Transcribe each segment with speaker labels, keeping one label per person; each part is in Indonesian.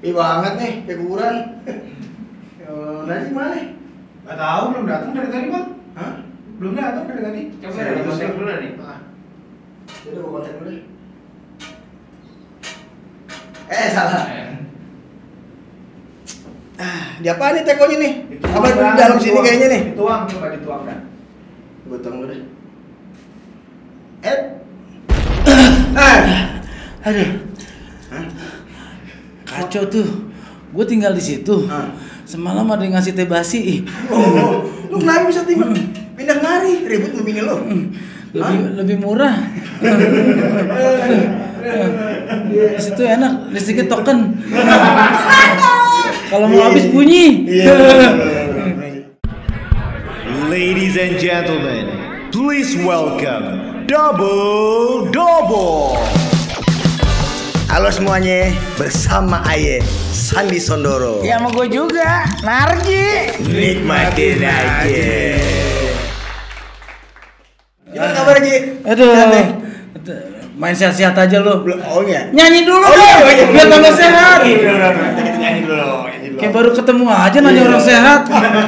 Speaker 1: Ih banget nih, kayak kuburan. Eh, Nasi mana?
Speaker 2: Gak tahu belum datang dari tadi bang.
Speaker 1: Hah?
Speaker 2: Belum datang dari tadi.
Speaker 3: Coba ya, kontak dulu nih.
Speaker 2: Ah.
Speaker 1: Udah gua kontak dulu deh. Eh salah. Ah, di apa nih tekonya nih?
Speaker 2: Dituang,
Speaker 1: Apa di dalam sini kayaknya nih?
Speaker 2: Dituang coba dituang kan.
Speaker 1: Gua tunggu dulu deh. Eh. Ah.
Speaker 4: Aduh,
Speaker 1: Hah?
Speaker 4: Kacau tuh. Gue tinggal di situ.
Speaker 1: Ah.
Speaker 4: Semalam ada yang ngasih teh basi.
Speaker 1: Oh, lu kenapa bisa tinggal pindah kemari? Ribut sama bini lu.
Speaker 4: Lebih lebih murah. di situ enak, listriknya token. Kalau mau habis bunyi.
Speaker 1: Iya.
Speaker 5: Ladies and gentlemen, please welcome Double Double.
Speaker 1: Halo semuanya, bersama Aye Sandi Sondoro.
Speaker 4: Ya sama gue juga, Narji.
Speaker 1: Nikmatin aja. Gimana kabar Ji?
Speaker 4: Aduh,
Speaker 1: Sehat, nih?
Speaker 4: main sehat-sehat aja.
Speaker 1: Belum, oh iya.
Speaker 4: Nyanyi dulu
Speaker 1: Oh, iya,
Speaker 4: dong,
Speaker 1: iya, iya.
Speaker 4: biar tambah sehat.
Speaker 1: Iya, iya, iya. Kita nyanyi dulu, nyanyi dulu.
Speaker 4: Kayak baru ketemu aja nanya
Speaker 1: Iya.
Speaker 4: orang sehat.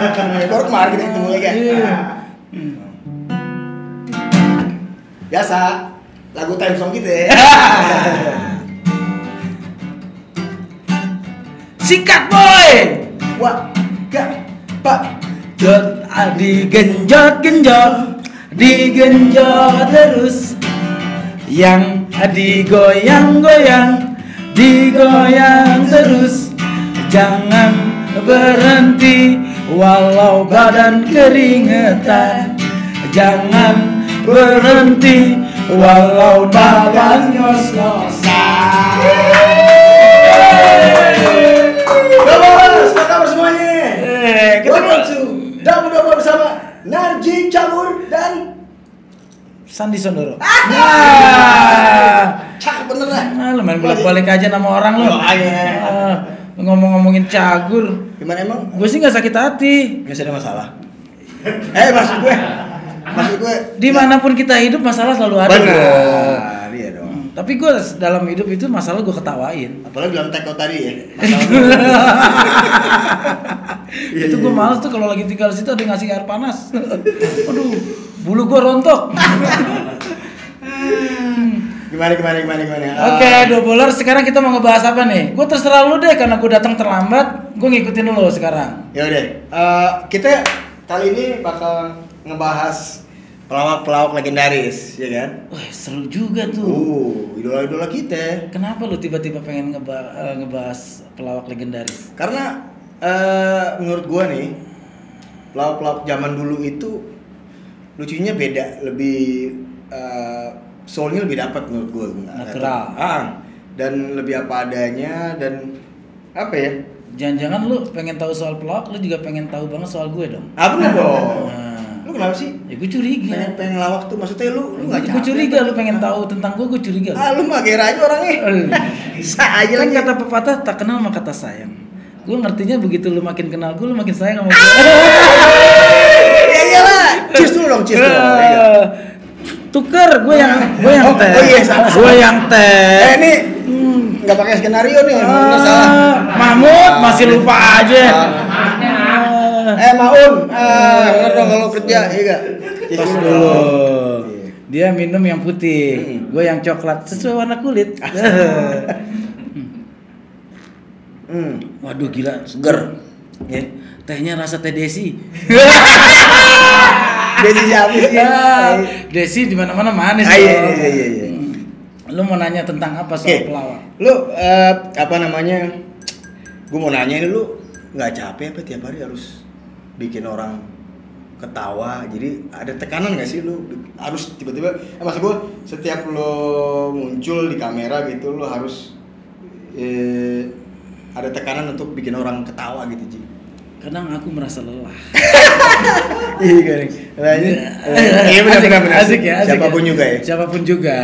Speaker 1: Baru kemarin kita ketemu lagi ya.
Speaker 4: Iya.
Speaker 1: Biasa, lagu time song kita
Speaker 4: Sikat boy.
Speaker 1: Wah, gak, pak.
Speaker 4: Ah, digenjot genjot digenjot terus yang ah, digoyang goyang digoyang terus jangan berhenti walau badan keringetan jangan berhenti walau badan ngos-ngosan kita
Speaker 1: Welcome to Double Double bersama Narji Cagur dan
Speaker 4: Sandi Sondoro.
Speaker 1: Ah, cakep bener lah.
Speaker 4: Ah, lu main bolak-balik aja nama orang lu.
Speaker 1: Oh, iya.
Speaker 4: Ah, ngomong-ngomongin cagur.
Speaker 1: Gimana emang?
Speaker 4: Gue sih nggak sakit hati.
Speaker 1: Nggak ada masalah. Eh maksud gue, maksud gue.
Speaker 4: Di mana pun kita hidup masalah selalu ada.
Speaker 1: Benar.
Speaker 4: Tapi gue dalam hidup itu masalah gue ketawain.
Speaker 1: Apalagi dalam teko tadi ya.
Speaker 4: Itu gue males tuh kalau lagi tinggal situ ada yang ngasih air panas. Aduh, bulu gue rontok.
Speaker 1: Gimana gimana gimana gimana.
Speaker 4: Oke,
Speaker 1: Ah,
Speaker 4: dua bola. Sekarang kita mau ngebahas apa nih? Gue terserah lu deh karena gue datang terlambat. Gue ngikutin lu sekarang.
Speaker 1: Ya udah. Eh, kita kali ini bakal ngebahas pelawak-pelawak legendaris, ya kan?
Speaker 4: Wah, seru juga tuh.
Speaker 1: Uh, idola-idola kita.
Speaker 4: Kenapa lu tiba-tiba pengen ngeba- eh, ngebahas pelawak legendaris?
Speaker 1: Karena eh, menurut gua nih pelawak-pelawak zaman dulu itu lucunya beda, lebih eh, soulnya lebih dapat menurut gua.
Speaker 4: Natural.
Speaker 1: Ah, dan lebih apa adanya dan apa ya?
Speaker 4: Jangan-jangan lu pengen tahu soal pelawak, lu juga pengen tahu banget soal gue dong.
Speaker 1: Ah bener dong.
Speaker 4: Nah.
Speaker 1: Lu kenapa sih?
Speaker 4: Ya gue curiga.
Speaker 1: Pengen, pengen lawak tuh maksudnya lu lu nggak
Speaker 4: Gue
Speaker 1: capek
Speaker 4: curiga lu pengen tahu tentang gue, gue curiga.
Speaker 1: Ah lu mah aja orangnya. Bisa aja
Speaker 4: kan
Speaker 1: lagi.
Speaker 4: kata pepatah tak kenal maka kata sayang. Gue ngertinya begitu lu makin kenal gue, lu makin sayang sama gue.
Speaker 1: Ya iyalah. Cheers dulu dong, cheers dulu. Ya, iya.
Speaker 4: Eh, Tuker, gue yang gue yang
Speaker 1: Oh,
Speaker 4: teh.
Speaker 1: oh iya, salah,
Speaker 4: Gue yang teh.
Speaker 1: Eh ini nggak pakai skenario nih, salah.
Speaker 4: Ah, Mahmud masih lupa aja.
Speaker 1: Ah.
Speaker 4: Ah.
Speaker 1: Eh Maun, ah, dong kalau kerja, iya gak?
Speaker 4: Tos dulu. Dia minum yang putih, gue yang coklat sesuai warna kulit.
Speaker 1: Hmm.
Speaker 4: Waduh gila, seger. Ya, tehnya rasa teh desi.
Speaker 1: Desi siapa sih?
Speaker 4: Ya, desi di mana-mana manis.
Speaker 1: Ah, iya, iya, iya, iya.
Speaker 4: Lu mau nanya tentang apa soal pelawak?
Speaker 1: lu eh, apa namanya? Gue mau nanya ini lu nggak capek apa tiap hari harus bikin orang ketawa. Jadi ada tekanan gak sih lu? Harus tiba-tiba eh, maksud gue setiap lo muncul di kamera gitu lo harus eh, ada tekanan untuk bikin orang ketawa gitu Ji.
Speaker 4: Kadang aku merasa lelah.
Speaker 1: iya garing iya. benar benar benar.
Speaker 4: Asik ya, asik
Speaker 1: siapa pun
Speaker 4: ya.
Speaker 1: juga ya.
Speaker 4: Siapa pun juga.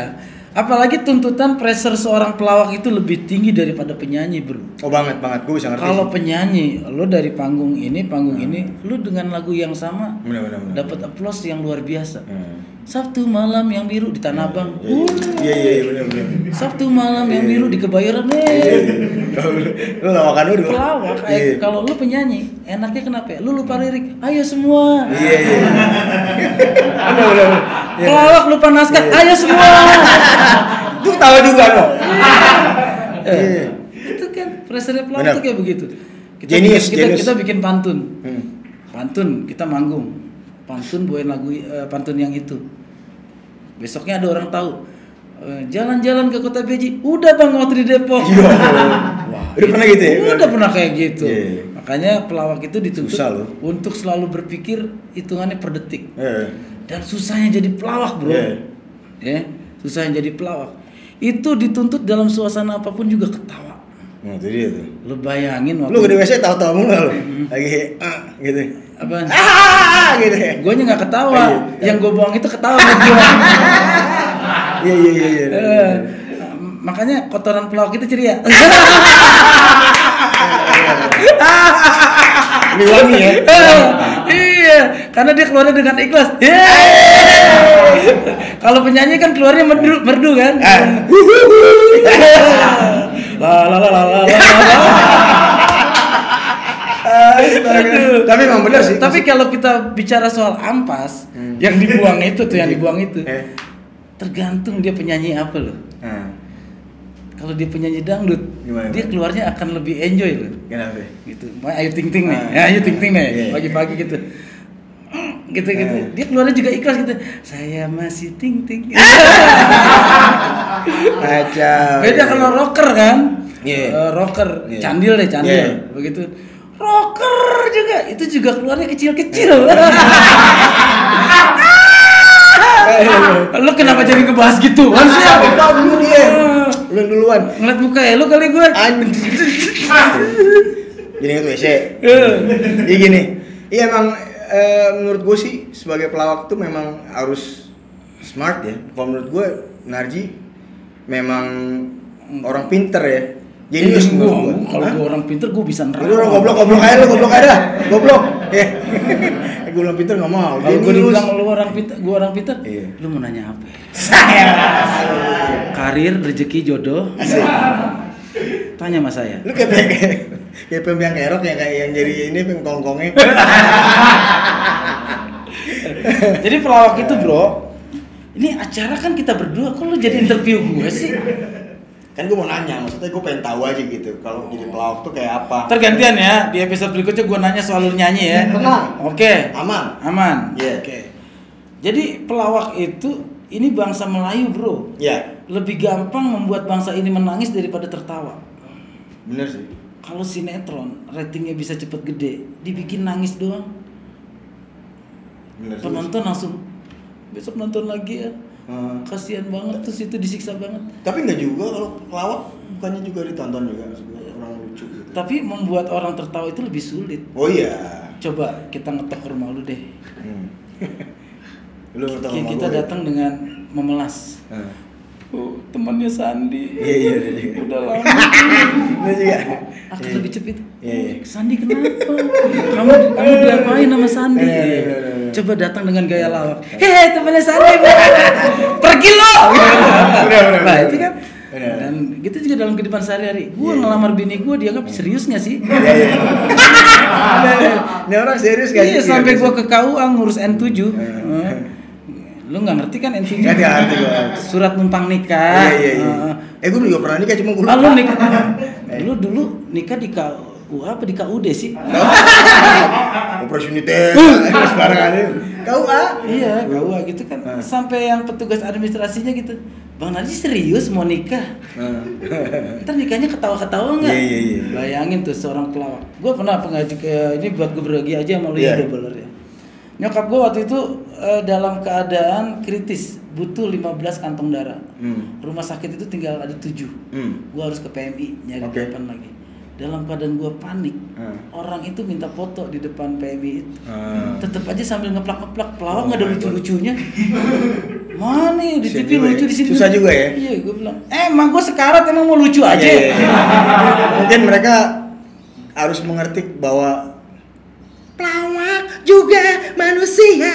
Speaker 4: Apalagi tuntutan pressure seorang pelawak itu lebih tinggi daripada penyanyi, Bro.
Speaker 1: oh banget banget gue bisa ngerti
Speaker 4: Kalau penyanyi, lo dari panggung ini, panggung ini, lo dengan lagu yang sama dapat applause yang luar biasa.
Speaker 1: Hmm.
Speaker 4: Sabtu malam yang biru di Tanah Abang.
Speaker 1: Iya iya iya iya, benar benar.
Speaker 4: Sabtu malam yang biru di Kebayoran.
Speaker 1: Iya,
Speaker 4: Eh.
Speaker 1: Lu lawakan lu dong.
Speaker 4: Pelawak.
Speaker 1: Iya.
Speaker 4: Eh, kalau lu penyanyi, enaknya kenapa? ya? Lu lupa lirik. Ayo semua.
Speaker 1: Iya iya. Benar benar. benar. Iya.
Speaker 4: Pelawak lupa naskah. Ayo semua.
Speaker 1: Lu tahu juga.
Speaker 4: Eh,
Speaker 1: Iya.
Speaker 4: itu kan presiden pelawak tuh kayak begitu. Kita
Speaker 1: Genius,
Speaker 4: bikin, kita,
Speaker 1: genius.
Speaker 4: kita bikin pantun.
Speaker 1: Hmm.
Speaker 4: Pantun, kita manggung. Pantun bawain lagu eh, pantun yang itu. Besoknya ada orang tahu. eh, Jalan-jalan ke kota Beji, udah bang waktu di Depok.
Speaker 1: Iya.
Speaker 4: Wah,
Speaker 1: Udah pernah gitu ya?
Speaker 4: Udah pernah kayak gitu.
Speaker 1: Iya.
Speaker 4: Makanya pelawak itu dituntut
Speaker 1: Susah loh.
Speaker 4: untuk selalu berpikir hitungannya per detik.
Speaker 1: Iya.
Speaker 4: Dan susahnya jadi pelawak, Bro.
Speaker 1: Iya.
Speaker 4: Ya, susahnya jadi pelawak. Itu dituntut dalam suasana apa pun juga ketawa.
Speaker 1: Nah, itu dia tuh.
Speaker 4: Lu bayangin waktu
Speaker 1: Lu ke WC tahu-tahu mulu lu. Lagi ah, gitu.
Speaker 4: Apa?
Speaker 1: Ah gitu ya.
Speaker 4: Gue nggak ketawa,
Speaker 1: Iya.
Speaker 4: yang gue buang itu ketawa gua.
Speaker 1: Iya iya iya iya.
Speaker 4: Eh, makanya kotoran pelawak itu ceria.
Speaker 1: Ini wangi ya.
Speaker 4: Eh, iya, karena dia keluarnya dengan ikhlas. Kalau penyanyi kan keluarnya merdu, merdu kan.
Speaker 1: Ah.
Speaker 4: La la la la la la.
Speaker 1: Tapi emang bener sih.
Speaker 4: Tapi kalau kita bicara soal ampas, yang dibuang itu tuh, yang dibuang itu,
Speaker 1: Eh.
Speaker 4: tergantung dia penyanyi apa loh.
Speaker 1: Nah,
Speaker 4: Kalau dia penyanyi dangdut,
Speaker 1: Gimana,
Speaker 4: dia keluarnya akan lebih enjoy loh.
Speaker 1: kenapa?
Speaker 4: Gitu. Ayu Ting Ting nih,
Speaker 1: Ah.
Speaker 4: ya, Ayu Ting Ting nih,
Speaker 1: Iya.
Speaker 4: pagi-pagi gitu. gitu gitu
Speaker 1: Ah.
Speaker 4: dia keluarnya juga ikhlas gitu saya masih ting ting
Speaker 1: Kacau.
Speaker 4: beda kalau rocker kan
Speaker 1: Iya.
Speaker 4: Eh, rocker
Speaker 1: Iya.
Speaker 4: candil deh candil
Speaker 1: Iya.
Speaker 4: begitu rocker juga itu juga keluarnya kecil kecil lu kenapa jadi ngebahas gitu kan sih
Speaker 1: Siapa tahu dulu dia. Lu duluan.
Speaker 4: ngeliat muka ya lu kali gue.
Speaker 1: Jadi itu WC.
Speaker 4: Iya.
Speaker 1: Jadi gini. Iya emang eh, menurut gue sih sebagai pelawak tuh memang harus smart ya. Kalau menurut gue Narji memang orang pinter ya. Jenius menurut gue.
Speaker 4: Kalau gue orang pinter gue bisa
Speaker 1: Lu orang goblok goblok aja lu goblok aja dah. Goblok. Ya. gue bilang pinter nggak mau.
Speaker 4: kalau gue dibilang lu orang pinter gue orang pinter
Speaker 1: Iya.
Speaker 4: lu mau nanya apa
Speaker 1: Saya.
Speaker 4: karir rezeki jodoh
Speaker 1: Asik.
Speaker 4: tanya sama saya
Speaker 1: Lu kayak kayak kayak pembiang kerok yang kayak yang jadi ini pengkongkongnya.
Speaker 4: Jadi pelawak itu bro, ini acara kan kita berdua, kok lu jadi interview gue sih?
Speaker 1: Kan gue mau nanya, maksudnya gue pengen tahu aja gitu kalau jadi pelawak tuh kayak apa.
Speaker 4: Tergantian ya, di episode berikutnya gue nanya soal lu nyanyi ya.
Speaker 1: Tenang.
Speaker 4: Oke.
Speaker 1: Aman.
Speaker 4: Aman.
Speaker 1: Iya.
Speaker 4: Oke. Jadi pelawak itu ini bangsa Melayu bro,
Speaker 1: Ya,
Speaker 4: lebih gampang membuat bangsa ini menangis daripada tertawa.
Speaker 1: bener sih.
Speaker 4: Kalau sinetron ratingnya bisa cepet gede, dibikin nangis doang,
Speaker 1: Bener sih.
Speaker 4: penonton langsung besok nonton lagi ya.
Speaker 1: Hmm.
Speaker 4: Kasihan banget terus itu disiksa banget.
Speaker 1: Tapi nggak juga kalau pelawak bukannya juga ditonton juga orang lucu gitu.
Speaker 4: Tapi membuat orang tertawa itu lebih sulit.
Speaker 1: Oh iya.
Speaker 4: Coba kita ngetok rumah lu deh.
Speaker 1: Hmm. Lu ngerti
Speaker 4: Ki-
Speaker 1: sama
Speaker 4: kita
Speaker 1: gue?
Speaker 4: datang dengan memelas.
Speaker 1: Nah.
Speaker 4: Oh, temannya Sandi.
Speaker 1: Iya iya iya.
Speaker 4: Udah lama.
Speaker 1: Juga.
Speaker 4: Akan
Speaker 1: Iya.
Speaker 4: lebih cepet.
Speaker 1: Iya, iya.
Speaker 4: Sandi kenapa? kamu kamu diapain sama Sandi?
Speaker 1: Iya, iya, iya, iya.
Speaker 4: Coba datang dengan gaya lawak. Hehe, temannya Sandi. Pergi lo.
Speaker 1: benar,
Speaker 4: Nah, itu kan. Dan gitu juga dalam kehidupan sehari-hari. Gua
Speaker 1: Iya.
Speaker 4: ngelamar bini gua dianggap serius gak sih?
Speaker 1: Iya iya. Ini orang serius gak sih?
Speaker 4: Iya, sampai gua ke KUA ngurus N7. Eh, Lu nggak ngerti kan N7?
Speaker 1: Nggak ngerti gua.
Speaker 4: Surat numpang nikah.
Speaker 1: Iya iya iya.
Speaker 4: Eh,
Speaker 1: Eh gue juga pernah nikah cuma gue
Speaker 4: Ah, lu nikah. Lu dulu nikah di KUA apa di KUD sih?
Speaker 1: Operasi United, sembarangan ini. Kau ah?
Speaker 4: Iya, KUA gitu kan.
Speaker 1: Ah.
Speaker 4: Sampai yang petugas administrasinya gitu. Bang Narji serius mau nikah? Ntar nikahnya ketawa-ketawa nggak?
Speaker 1: Iya, iya, iya.
Speaker 4: Bayangin tuh seorang pelawak. Gue pernah pengaji ke ini buat gue berbagi aja sama lu
Speaker 1: Iya.
Speaker 4: ya ya. Nyokap gue waktu itu eh, dalam keadaan kritis, butuh 15 kantong darah.
Speaker 1: Hmm.
Speaker 4: Rumah sakit itu tinggal ada 7
Speaker 1: Hmm.
Speaker 4: Gue harus ke PMI nyari
Speaker 1: Oke.
Speaker 4: delapan lagi. Dalam keadaan gue panik,
Speaker 1: Hmm.
Speaker 4: orang itu minta foto di depan PMI itu.
Speaker 1: Hmm.
Speaker 4: Tetep aja sambil ngeplak-ngeplak, pelawak
Speaker 1: Oh
Speaker 4: nggak ada
Speaker 1: my God.
Speaker 4: lucu-lucunya. Mana nih di TV lucu
Speaker 1: ya.
Speaker 4: di sini.
Speaker 1: Susah juga ya.
Speaker 4: Iya, gue bilang, eh emang gue sekarat emang mau lucu aja.
Speaker 1: Iya, iya, iya. Mungkin mereka harus mengerti bahwa pelawak juga manusia.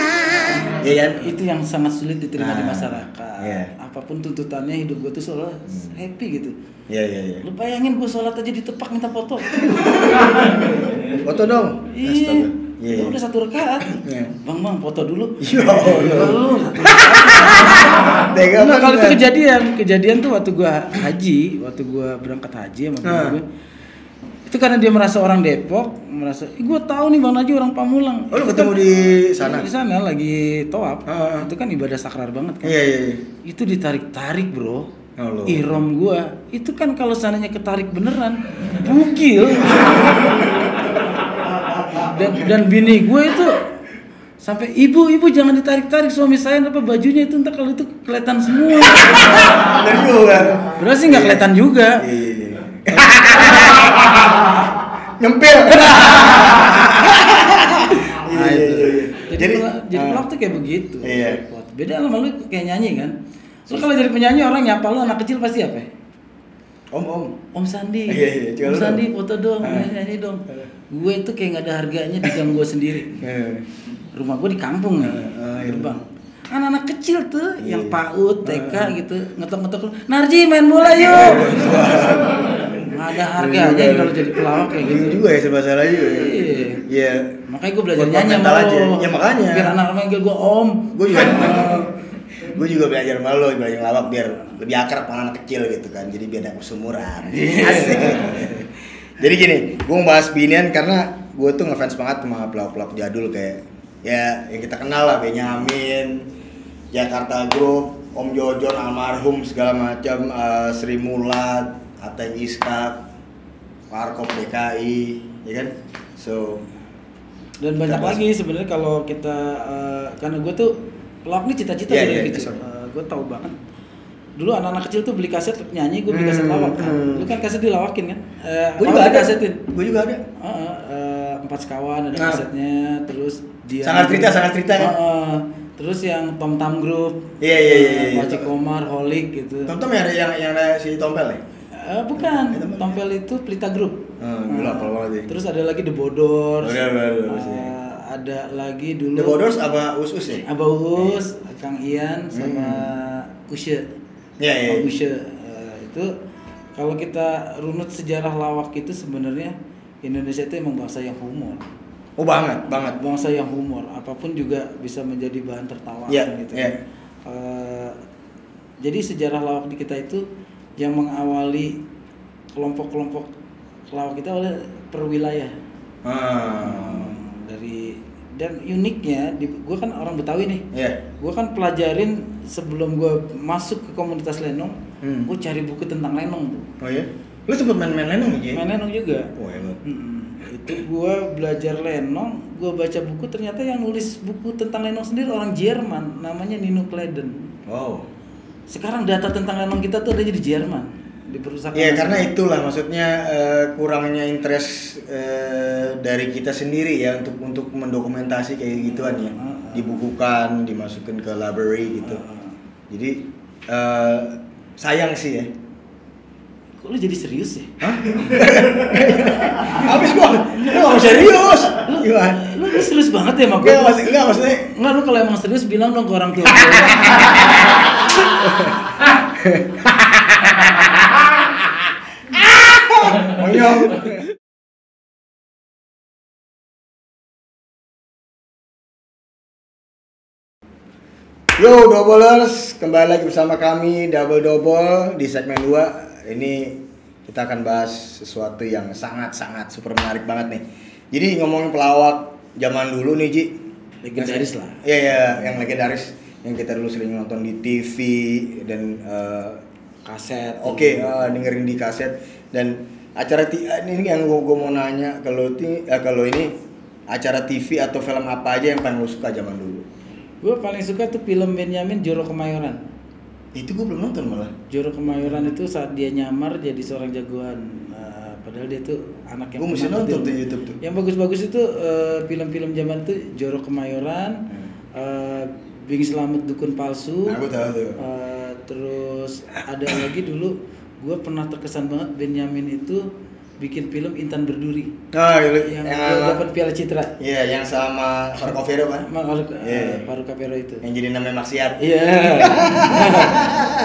Speaker 1: Iya kan?
Speaker 4: itu yang sangat sulit diterima di
Speaker 1: Ah,
Speaker 4: masyarakat.
Speaker 1: iya.
Speaker 4: Apa pun tuntutannya hidup gue tuh selalu happy gitu.
Speaker 1: Iya iya iya.
Speaker 4: Lu bayangin gue sholat aja ditepak minta foto.
Speaker 1: Foto dong.
Speaker 4: Iya.
Speaker 1: Astaga. Iya.
Speaker 4: Udah satu rakaat.
Speaker 1: Iya.
Speaker 4: Bang bang foto dulu.
Speaker 1: Ya Allah.
Speaker 4: Lu.
Speaker 1: Tega
Speaker 4: Enggak, kalau itu kejadian, kejadian tuh waktu gua haji, waktu gua berangkat haji sama temen
Speaker 1: Ah.
Speaker 4: gue. Itu karena dia merasa orang Depok, merasa, "Ih, gua tahu nih Bang Najwa orang Pamulang."
Speaker 1: Oh, lu ketemu
Speaker 4: kan-
Speaker 1: di sana?
Speaker 4: Di sana lagi toab.
Speaker 1: Ah, ah.
Speaker 4: Itu kan ibadah sakral banget kan.
Speaker 1: Iya iya iya.
Speaker 4: Itu ditarik-tarik, Bro.
Speaker 1: Allah.
Speaker 4: Ihram gua. Itu kan kalau sananya ketarik beneran, bugil. dan dan bini gue itu sampai ibu ibu jangan ditarik tarik suami saya apa bajunya itu entar kalau itu kelihatan semua
Speaker 1: Bener
Speaker 4: sih nggak kelihatan juga
Speaker 1: Iya iya iya. Nyempil.
Speaker 4: Nah,
Speaker 1: Iya,
Speaker 4: itu.
Speaker 1: iya, iya.
Speaker 4: jadi
Speaker 1: Jadi,
Speaker 4: pelak, jadi
Speaker 1: ah.
Speaker 4: pelak tuh kayak begitu
Speaker 1: Iya.
Speaker 4: Repot. beda sama lu kayak nyanyi kan lu kalau jadi penyanyi orang nyapa lu anak kecil pasti apa
Speaker 1: Om om.
Speaker 4: Om Sandi,
Speaker 1: Iya, iya,
Speaker 4: Om
Speaker 1: lu
Speaker 4: Sandi
Speaker 1: dong.
Speaker 4: foto dong,
Speaker 1: Ah.
Speaker 4: nyanyi dong. Gue itu kayak nggak ada harganya di gang gue sendiri.
Speaker 1: Eh.
Speaker 4: rumah gue di kampung nih,
Speaker 1: Ah, ah, iya.
Speaker 4: gerbang. Anak-anak kecil tuh,
Speaker 1: Iya.
Speaker 4: yang PAUD, TK gitu, ngetok-ngetok, Narji main bola yuk. Nggak ada harganya kalau jadi pelawak kayak gitu.
Speaker 1: Bingung juga ya serba salah juga. ya.
Speaker 4: Iya.
Speaker 1: Iya.
Speaker 4: Makanya gue belajar nyanyi sama
Speaker 1: aja.
Speaker 4: lo.
Speaker 1: Ya, makanya.
Speaker 4: Biar anak manggil gue om.
Speaker 1: Gue juga. gue juga belajar sama lo, belajar ngelawak biar lebih akrab sama anak kecil gitu kan. Jadi biar ada sumuran.
Speaker 4: Iya.
Speaker 1: Asik. Jadi gini, gue ngebahas binian karena gue tuh ngefans banget sama pelawak-pelawak jadul kayak ya yang kita kenal lah Benyamin, Jakarta Group, Om Jojon almarhum segala macam, eh, Sri Mulat, Ateng Iskak, Warkop DKI, ya kan? So
Speaker 4: Dan banyak lagi sebenarnya kalau kita eh, karena gue tuh pelawak nih cita-cita
Speaker 1: Iya,
Speaker 4: dari
Speaker 1: iya,
Speaker 4: kecil.
Speaker 1: sorry.
Speaker 4: Eh, gue tahu banget. Dulu anak-anak kecil tuh beli kaset nyanyi, gue beli kaset
Speaker 1: Hmm,
Speaker 4: lawak kan.
Speaker 1: hmm.
Speaker 4: Lu kan kaset dilawakin kan? Eh,
Speaker 1: gue juga ada.
Speaker 4: dikasetin.
Speaker 1: Gue juga ada.
Speaker 4: Heeh, eh, empat sekawan ada
Speaker 1: Nah.
Speaker 4: kasetnya, terus dia
Speaker 1: Sangat cerita, sangat cerita kan?
Speaker 4: Heeh. terus yang Tom Tam Group,
Speaker 1: Iya, iya, iya, iya.
Speaker 4: Wajib Komar, Holik gitu.
Speaker 1: Yang ada yang yang ada si Tompel ya?
Speaker 4: Eh, bukan,
Speaker 1: apa?
Speaker 4: Tompel itu Pelita Group.
Speaker 1: Hmm, gila, apal banget ya.
Speaker 4: Terus ada lagi The Bodors.
Speaker 1: Udah, udah, udah,
Speaker 4: Eh,
Speaker 1: udah.
Speaker 4: ada lagi dulu
Speaker 1: The Bodors apa Us Us ya?
Speaker 4: Abah Us, Kang Ian sama Kusye.
Speaker 1: Iya, iya.
Speaker 4: Abah Kusye. Eh, itu kalau kita runut sejarah lawak itu sebenarnya Indonesia itu emang bangsa yang humor.
Speaker 1: Oh banget, banget.
Speaker 4: Bangsa yang humor, apa pun juga bisa menjadi bahan tertawa
Speaker 1: Iya,
Speaker 4: gitu.
Speaker 1: iya.
Speaker 4: Eh, jadi sejarah lawak di kita itu yang mengawali kelompok-kelompok lawak kita oleh perwilayah.
Speaker 1: Hmm.
Speaker 4: dari dan uniknya di gue kan orang Betawi nih
Speaker 1: Iya.
Speaker 4: gue kan pelajarin sebelum gue masuk ke komunitas lenong
Speaker 1: Hmm.
Speaker 4: gue cari buku tentang lenong tuh
Speaker 1: Oh iya. Lu sempet main-main lenong aja?
Speaker 4: main lenong juga
Speaker 1: Oh hebat.
Speaker 4: Mm-mm. itu gue belajar lenong gue baca buku ternyata yang nulis buku tentang lenong sendiri orang Jerman namanya Nino Kleden
Speaker 1: Wow.
Speaker 4: Sekarang data tentang lenong kita tuh ada di Jerman di perusahaan
Speaker 1: Ya karena itulah maksudnya eh, kurangnya interest eh, dari kita sendiri ya untuk untuk mendokumentasi kayak gituan ya,
Speaker 4: Ah, ah.
Speaker 1: dibukukan, dimasukkan ke library gitu.
Speaker 4: Ah.
Speaker 1: Jadi eh, sayang sih ya.
Speaker 4: kok lu jadi serius ya
Speaker 1: Hah? Habis gua, lu mau serius. Gimana?
Speaker 4: lu, lu serius banget ya
Speaker 1: Enggak, maksud, enggak maksudnya
Speaker 4: Enggak lu kalau emang serius bilang dong ke orang tua.
Speaker 1: monyong. Yo Doublers, kembali lagi bersama kami Double Double di segmen 2 Ini kita akan bahas sesuatu yang sangat-sangat super menarik banget nih Jadi ngomongin pelawak zaman dulu nih Ji
Speaker 4: Legendaris lah.
Speaker 1: Iya, iya, yang legendaris Yang kita dulu sering nonton di TV dan eh,
Speaker 4: Kaset.
Speaker 1: Oke, eh, dengerin di kaset dan acara eh, ini yang gua, gua mau nanya kalau ti eh, kalau ini acara TV atau film apa aja yang paling lu suka zaman dulu?
Speaker 4: Gue paling suka tuh film Benyamin Joro Kemayoran.
Speaker 1: Itu gua belum nonton malah.
Speaker 4: Joro Kemayoran itu saat dia nyamar jadi seorang jagoan. Nah, padahal dia tuh anak yang
Speaker 1: Gua mesti nonton tuh YouTube tuh.
Speaker 4: Yang bagus-bagus itu eh, film-film zaman itu Joro Kemayoran,
Speaker 1: Hmm.
Speaker 4: eh, Bing Slamet Dukun Palsu.
Speaker 1: Nah, gua tahu tuh.
Speaker 4: Eh, terus ada lagi dulu gue pernah terkesan banget Benyamin itu bikin film Intan Berduri
Speaker 1: Oh, yang,
Speaker 4: yang,
Speaker 1: sama-
Speaker 4: dapat Piala Citra.
Speaker 1: Iya, yang sama Marco Vero kan?
Speaker 4: Emang Paru,
Speaker 1: Iya.
Speaker 4: Paru Capero itu.
Speaker 1: Yang jadi namanya Maksiat.
Speaker 4: Iya.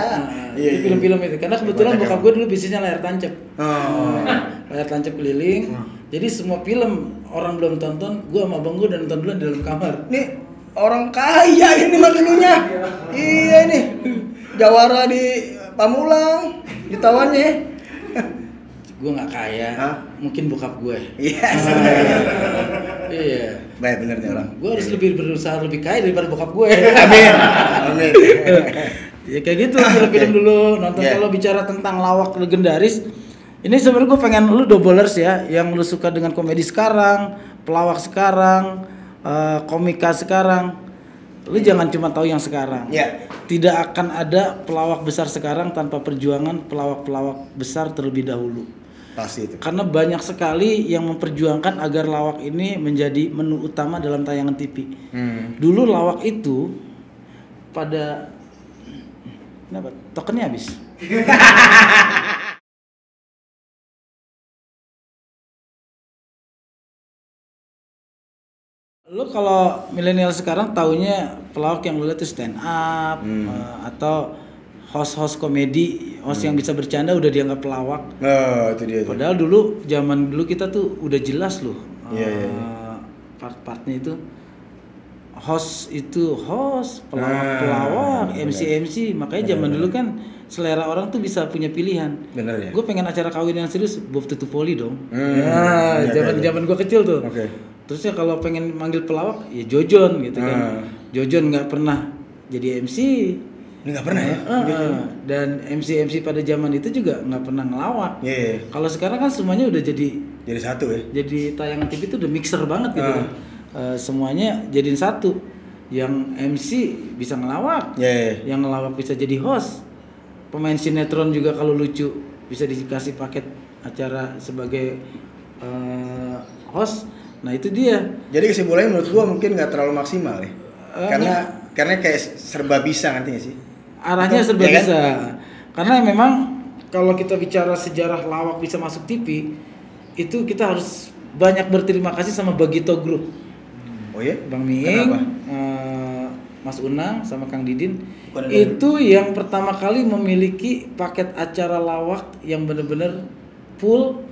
Speaker 4: Nah,
Speaker 1: Iya,
Speaker 4: itu
Speaker 1: iya.
Speaker 4: film-film itu. Karena kebetulan bokap gue dulu bisnisnya layar tancap.
Speaker 1: Oh.
Speaker 4: layar tancap keliling. Jadi semua film orang belum tonton, gue sama abang gue udah nonton dulu di dalam kamar.
Speaker 1: Nih orang kaya ini mah dulunya. iya ini. Jawara di Pamulang, ditawannya.
Speaker 4: Gue nggak kaya,
Speaker 1: Hah?
Speaker 4: mungkin bokap gue.
Speaker 1: Iya.
Speaker 4: Iya.
Speaker 1: Baik bener nih orang.
Speaker 4: Gue harus lebih berusaha lebih kaya daripada bokap gue.
Speaker 1: Amin. Amin.
Speaker 4: ya kayak gitu film-film dulu nonton
Speaker 1: Yeah.
Speaker 4: kalau bicara tentang lawak legendaris ini sebenarnya gue pengen lu doublers ya yang lu suka dengan komedi sekarang pelawak sekarang eh, komika sekarang lu jangan cuma tahu yang sekarang
Speaker 1: Ya.
Speaker 4: tidak akan ada pelawak besar sekarang tanpa perjuangan pelawak-pelawak besar terlebih dahulu
Speaker 1: Pasti itu.
Speaker 4: karena banyak sekali yang memperjuangkan agar lawak ini menjadi menu utama dalam tayangan TV
Speaker 1: Hmm.
Speaker 4: Dulu lawak itu pada kenapa? Tokennya habis. Lu kalau milenial sekarang taunya pelawak yang lu lihat itu stand up eh, atau host-host komedi, host yang bisa bercanda udah dianggap pelawak.
Speaker 1: Oh, itu dia tuh.
Speaker 4: Padahal dulu zaman dulu kita tuh udah jelas loh
Speaker 1: Iya, iya,
Speaker 4: eh, part-partnya itu host itu host pelawak
Speaker 1: Ah,
Speaker 4: pelawak
Speaker 1: benar.
Speaker 4: MC MC makanya zaman dulu kan selera orang tuh bisa punya pilihan.
Speaker 1: Bener ya?
Speaker 4: Gue pengen acara kawin yang serius Bob Tutupoli dong.
Speaker 1: Hmm,
Speaker 4: ya
Speaker 1: iya,
Speaker 4: zaman
Speaker 1: iya.
Speaker 4: zaman gue kecil tuh.
Speaker 1: Oke.
Speaker 4: Terus ya kalau pengen manggil pelawak ya Jojon gitu kan.
Speaker 1: Ah.
Speaker 4: Jojon nggak pernah jadi MC.
Speaker 1: Nggak pernah ya?
Speaker 4: Eh, eh. Dan MC MC pada zaman itu juga nggak pernah ngelawak.
Speaker 1: Iya. iya.
Speaker 4: Kalau sekarang kan semuanya udah jadi
Speaker 1: Jadi satu ya.
Speaker 4: jadi tayangan TV itu udah mixer banget gitu.
Speaker 1: Ah.
Speaker 4: kan. Eh, semuanya jadiin satu. Yang MC bisa ngelawak,
Speaker 1: Iya. iya.
Speaker 4: yang ngelawak bisa jadi host. Pemain sinetron juga kalau lucu bisa dikasih paket acara sebagai eh, host. Nah itu dia.
Speaker 1: Jadi kesimpulannya menurut gua mungkin nggak terlalu maksimal ya.
Speaker 4: Eh,
Speaker 1: karena karena kayak serba bisa nanti nggak sih?
Speaker 4: Arahnya
Speaker 1: Atau-
Speaker 4: serba
Speaker 1: ya kan?
Speaker 4: bisa. Karena memang kalau kita bicara sejarah lawak bisa masuk TV, itu kita harus banyak berterima kasih sama Bagito Group.
Speaker 1: Oh ya?
Speaker 4: Bang Miing,
Speaker 1: Kenapa?
Speaker 4: eh, Mas Unang sama Kang Didin
Speaker 1: Bukan
Speaker 4: itu yang pertama kali memiliki paket acara lawak yang benar-benar full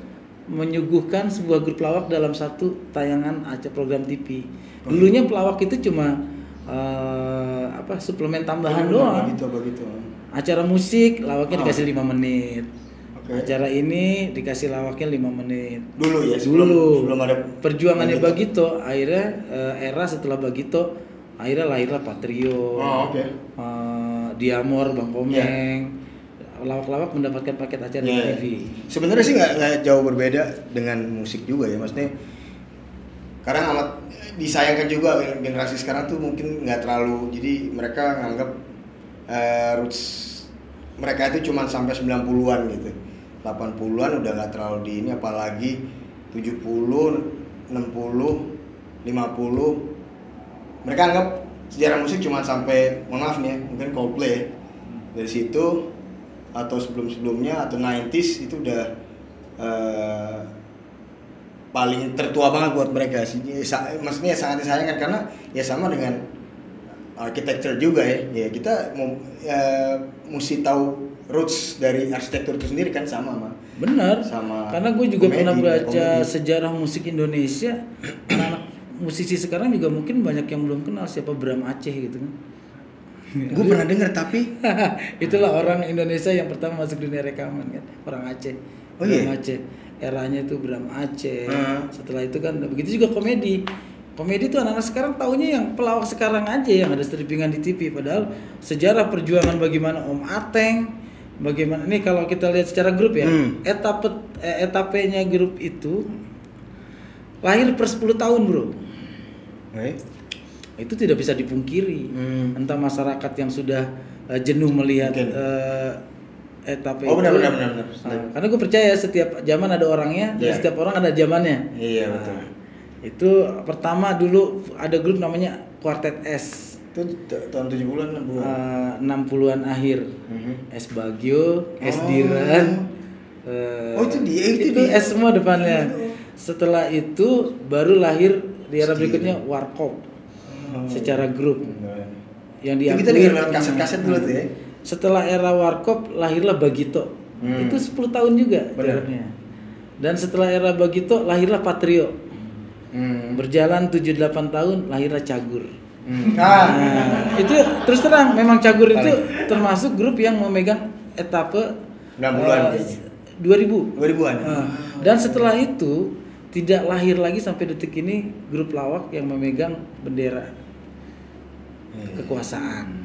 Speaker 4: menyuguhkan sebuah grup lawak dalam satu tayangan acara program TV.
Speaker 1: Oh,
Speaker 4: Dulunya pelawak itu cuma eh, apa suplemen tambahan doang.
Speaker 1: Begitu begitu.
Speaker 4: Acara musik lawaknya
Speaker 1: Oh.
Speaker 4: dikasih lima menit.
Speaker 1: Oke.
Speaker 4: Acara ini dikasih lawaknya lima menit.
Speaker 1: Dulu ya sebelum
Speaker 4: Dulu
Speaker 1: sebelum ada
Speaker 4: perjuangannya
Speaker 1: Bagito.
Speaker 4: Bagito akhirnya eh, era setelah Bagito akhirnya lahirlah Patrio.
Speaker 1: Oh, oke.
Speaker 4: eh, Diamor, Bang Komeng. Lawak-lawak mendapatkan paket acara di
Speaker 1: Ya.
Speaker 4: TV.
Speaker 1: Sebenarnya sih nggak nggak jauh berbeda dengan musik juga ya, maksudnya. Karena amat disayangkan juga generasi sekarang tuh mungkin nggak terlalu, jadi mereka nganggap eh, roots mereka itu cuma sampai 90-an gitu. 80-an udah nggak terlalu di ini apalagi 70, 60, 50 mereka anggap sejarah musik cuma sampai mohon maaf nih ya, mungkin Coldplay ya. dari situ atau sebelum-sebelumnya atau 90s itu udah eh, paling tertua banget buat mereka sih Ya, maksudnya sangat disayangkan karena ya sama dengan architecture juga ya ya kita mau ya, mesti tahu roots dari arsitektur itu sendiri kan sama sama
Speaker 4: Benar.
Speaker 1: Sama
Speaker 4: Karena gue juga
Speaker 1: komedi,
Speaker 4: pernah baca
Speaker 1: komedi.
Speaker 4: sejarah musik Indonesia. Anak musisi sekarang juga mungkin banyak yang belum kenal siapa Bram Aceh gitu kan.
Speaker 1: Gue pernah denger tapi
Speaker 4: Itulah orang Indonesia yang pertama masuk dunia rekaman kan, orang Aceh.
Speaker 1: Oh iya?
Speaker 4: Aceh. Eranya itu Bram Aceh.
Speaker 1: Hmm.
Speaker 4: Setelah itu kan begitu juga komedi. Komedi itu anak-anak sekarang taunya yang pelawak sekarang aja yang ada strippingan di TV padahal sejarah perjuangan bagaimana Om Ateng bagaimana ini kalau kita lihat secara grup ya
Speaker 1: Hmm.
Speaker 4: etape eh, etapenya grup itu lahir per 10 tahun bro
Speaker 1: eh,
Speaker 4: itu tidak bisa dipungkiri
Speaker 1: Hmm.
Speaker 4: entah masyarakat yang sudah eh, jenuh melihat
Speaker 1: Mungkin.
Speaker 4: eh, etapa
Speaker 1: Oh,
Speaker 4: itu
Speaker 1: benar, benar, benar, benar.
Speaker 4: Nah, karena gue percaya setiap zaman ada orangnya dan
Speaker 1: Iya.
Speaker 4: setiap orang ada zamannya
Speaker 1: iya
Speaker 4: Nah,
Speaker 1: betul
Speaker 4: itu pertama dulu ada grup namanya Quartet S
Speaker 1: itu tahun 70-an 60-an
Speaker 4: eh, 60-an akhir
Speaker 1: Mhm.
Speaker 4: S Bagio S
Speaker 1: Oh.
Speaker 4: Diran Eh,
Speaker 1: Oh, itu dia, itu
Speaker 4: itu
Speaker 1: dia.
Speaker 4: S semua depannya. Setelah itu baru lahir di era berikutnya Warkop secara grup yang
Speaker 1: Itu
Speaker 4: diakui
Speaker 1: kita dengar lewat kaset-kaset dulu tuh ya.
Speaker 4: setelah era Warkop lahirlah Bagito.
Speaker 1: Hmm.
Speaker 4: Itu 10 tahun juga
Speaker 1: Benar.
Speaker 4: jaraknya. Dan setelah era Bagito lahirlah Patrio.
Speaker 1: Hmm.
Speaker 4: Berjalan 7-8 tahun lahirlah Cagur.
Speaker 1: Hmm. Ah.
Speaker 4: Nah, itu terus terang memang Cagur itu termasuk grup yang memegang etape
Speaker 1: 90-an
Speaker 4: eh,
Speaker 1: kayaknya.
Speaker 4: 2000.
Speaker 1: 2000-an.
Speaker 4: Nah, dan setelah itu tidak lahir lagi sampai detik ini grup lawak yang memegang bendera kekuasaan.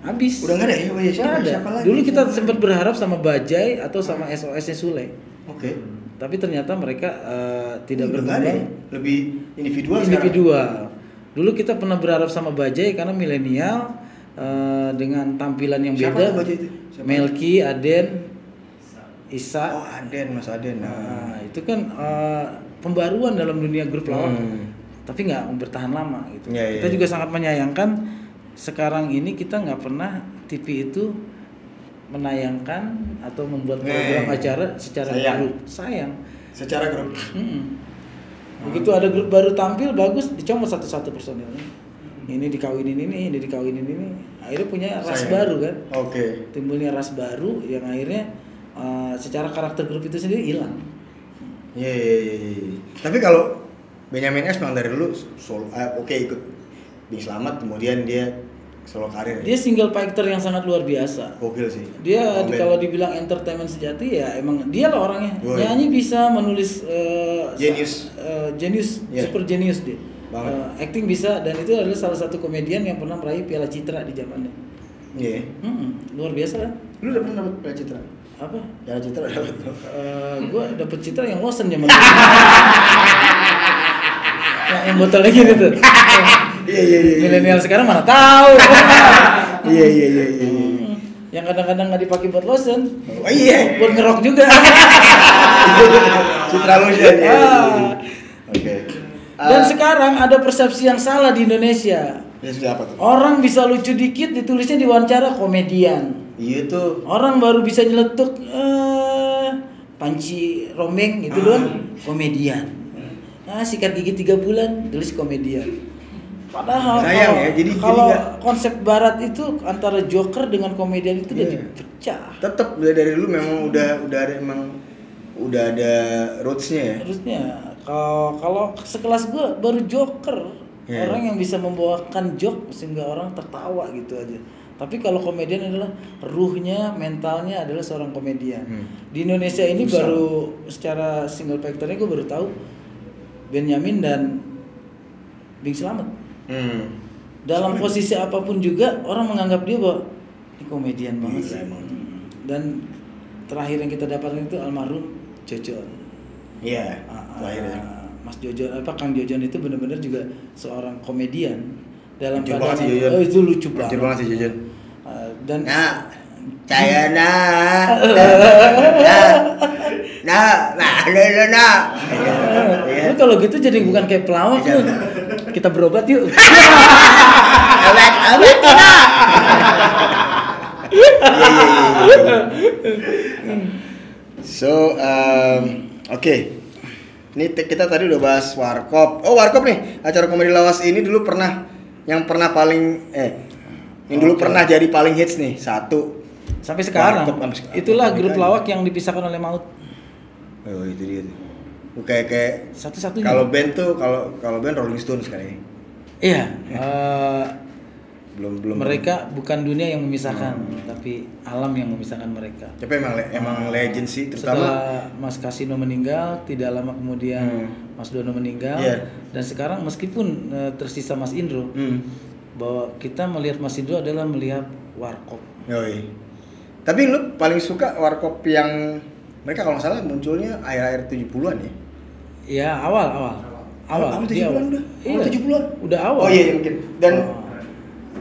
Speaker 4: Habis.
Speaker 1: Udah nggak ada ya? Iya, siapa-
Speaker 4: Nggak ada.
Speaker 1: siapa lagi?
Speaker 4: Dulu kita
Speaker 1: Siapa?
Speaker 4: sempat berharap sama Bajai atau sama SOS-nya Sule.
Speaker 1: Oke.
Speaker 4: Tapi ternyata mereka eh, tidak
Speaker 1: nggak ada ya?
Speaker 4: berkembang
Speaker 1: Lebih individual sekarang.
Speaker 4: individual. Dulu kita pernah berharap sama Bajai karena milenial eh, dengan tampilan yang
Speaker 1: Siapa
Speaker 4: beda.
Speaker 1: itu? Siapa?
Speaker 4: Melki, Aden, Isa.
Speaker 1: Oh, Aden, Mas Aden. Nah.
Speaker 4: Nah, itu kan eh, pembaruan dalam dunia grup lawak.
Speaker 1: Hmm.
Speaker 4: Tapi nggak bertahan lama gitu.
Speaker 1: Iya,
Speaker 4: kita
Speaker 1: iya.
Speaker 4: juga sangat menyayangkan sekarang ini kita nggak pernah TV itu menayangkan atau membuat program
Speaker 1: Eh,
Speaker 4: acara secara
Speaker 1: sayang.
Speaker 4: grup. Sayang.
Speaker 1: Secara grup.
Speaker 4: Mm-mm. Begitu ada grup baru tampil bagus dicomot satu-satu personilnya. Ini dikawinin ini, ini dikawinin ini. Akhirnya punya ras
Speaker 1: Sayang.
Speaker 4: baru kan.
Speaker 1: Oke.
Speaker 4: Timbulnya ras baru yang akhirnya uh, secara karakter grup itu sendiri hilang.
Speaker 1: Iya, iya, iya, iya. Tapi kalau Benyamin S memang dari dulu solo, eh, oke ikut Bing Slamet, kemudian dia solo karir.
Speaker 4: Dia single fighter yang sangat luar biasa.
Speaker 1: Gokil sih.
Speaker 4: Dia
Speaker 1: Ben.
Speaker 4: kalau dibilang entertainment sejati ya emang dia lah orangnya.
Speaker 1: Yoi.
Speaker 4: Nyanyi bisa, menulis uh,
Speaker 1: Genius.
Speaker 4: uh, genius,
Speaker 1: Iya.
Speaker 4: super genius dia.
Speaker 1: Banget.
Speaker 4: Uh, acting bisa dan itu adalah salah satu komedian yang pernah meraih Piala Citra di zamannya.
Speaker 1: Iya.
Speaker 4: Mm-mm, luar biasa kan?
Speaker 1: Lu udah pernah dapat Piala Citra?
Speaker 4: Apa?
Speaker 1: Piala Citra dapat.
Speaker 4: Eh, gue dapet citra yang zaman dulu. yang, yang botolnya gini tuh.
Speaker 1: Iya, iya, iya.
Speaker 4: Milenial sekarang mana tahu.
Speaker 1: Iya, iya, iya, iya. iya.
Speaker 4: Hmm, yang kadang-kadang nggak dipakai buat lotion.
Speaker 1: Oh iya.
Speaker 4: Buat ngerok juga.
Speaker 1: Citra lu sih. iya, iya, iya.
Speaker 4: Ah.
Speaker 1: Oke.
Speaker 4: Dan
Speaker 1: Ah,
Speaker 4: sekarang ada persepsi yang salah di Indonesia.
Speaker 1: Ya sudah apa tuh?
Speaker 4: Orang bisa lucu dikit ditulisnya di wawancara komedian.
Speaker 1: Iya tuh.
Speaker 4: Orang baru bisa nyeletuk eh panci rombeng gitu doang komedian. Ah sikat gigi tiga bulan tulis komedian. Padahal
Speaker 1: Sayang
Speaker 4: kalau,
Speaker 1: ya, jadi- jadi
Speaker 4: kalau
Speaker 1: nggak-
Speaker 4: konsep barat itu antara joker dengan komedian itu udah
Speaker 1: Iya.
Speaker 4: dipecah.
Speaker 1: Tetap dari dari dulu memang udah udah ada emang udah ada rootsnya ya.
Speaker 4: Terusnya kalau kalau sekelas gua baru joker
Speaker 1: Iya.
Speaker 4: orang yang bisa membawakan joke sehingga orang tertawa gitu aja. Tapi kalau komedian adalah ruhnya, mentalnya adalah seorang komedian.
Speaker 1: Hmm.
Speaker 4: Di Indonesia ini
Speaker 1: Susah.
Speaker 4: baru secara single factornya gue baru tahu Benyamin dan Bing Slamet.
Speaker 1: Hmm.
Speaker 4: Dalam posisi apa pun juga orang menganggap dia bahwa ini komedian banget
Speaker 1: Gila
Speaker 4: sih.
Speaker 1: emang.
Speaker 4: Dan terakhir yang kita dapatkan itu almarhum Jojon.
Speaker 1: Iya.
Speaker 4: Ah,
Speaker 1: Lahir ya.
Speaker 4: Mas Jojon apa Kang Jojon itu benar-benar juga seorang komedian dalam
Speaker 1: Lucu Jojon.
Speaker 4: oh, itu lucu banget.
Speaker 1: Lucu banget sih Jojon.
Speaker 4: Ah, dan
Speaker 1: Nah, saya nah, nah, nah, nah, nah, nah,
Speaker 4: lu kalau gitu jadi bukan kayak pelawak
Speaker 1: Iya.
Speaker 4: lu. Kita berobat yuk.
Speaker 1: Obat, obat tidak. Iya. So, um, oke. Ini kita tadi udah bahas warkop. Oh, warkop nih. Acara komedi lawas ini dulu pernah yang pernah paling eh yang dulu
Speaker 4: Oke.
Speaker 1: pernah jadi paling hits nih. Satu.
Speaker 4: Sampai sekarang.
Speaker 1: Warkop sampai sekarang.
Speaker 4: Itulah grup lawak yang dipisahkan oleh maut.
Speaker 1: Oh, itu dia tuh. Kayak kayak
Speaker 4: Satu-satunya.
Speaker 1: kalau band tuh kalau kalau band Rolling Stones kali.
Speaker 4: Iya. eh,
Speaker 1: Belum belum.
Speaker 4: mereka bukan dunia yang memisahkan,
Speaker 1: Hmm.
Speaker 4: tapi alam yang memisahkan mereka.
Speaker 1: Tapi emang emang legend sih terutama
Speaker 4: Setelah Mas Kasino meninggal, tidak lama kemudian
Speaker 1: Hmm.
Speaker 4: Mas Dono meninggal,
Speaker 1: Iya.
Speaker 4: dan sekarang meskipun eh, tersisa Mas Indro,
Speaker 1: hmm.
Speaker 4: bahwa kita melihat Mas Indro adalah melihat warkop.
Speaker 1: Yoi. Tapi lu paling suka warkop yang mereka kalau nggak salah munculnya akhir-akhir 70-an ya?
Speaker 4: Ya awal awal awal.
Speaker 1: Awal
Speaker 4: dia
Speaker 1: 70-an udah? Awal 70-an?
Speaker 4: Udah awal.
Speaker 1: Oh iya, iya, mungkin. Dan
Speaker 4: Oh.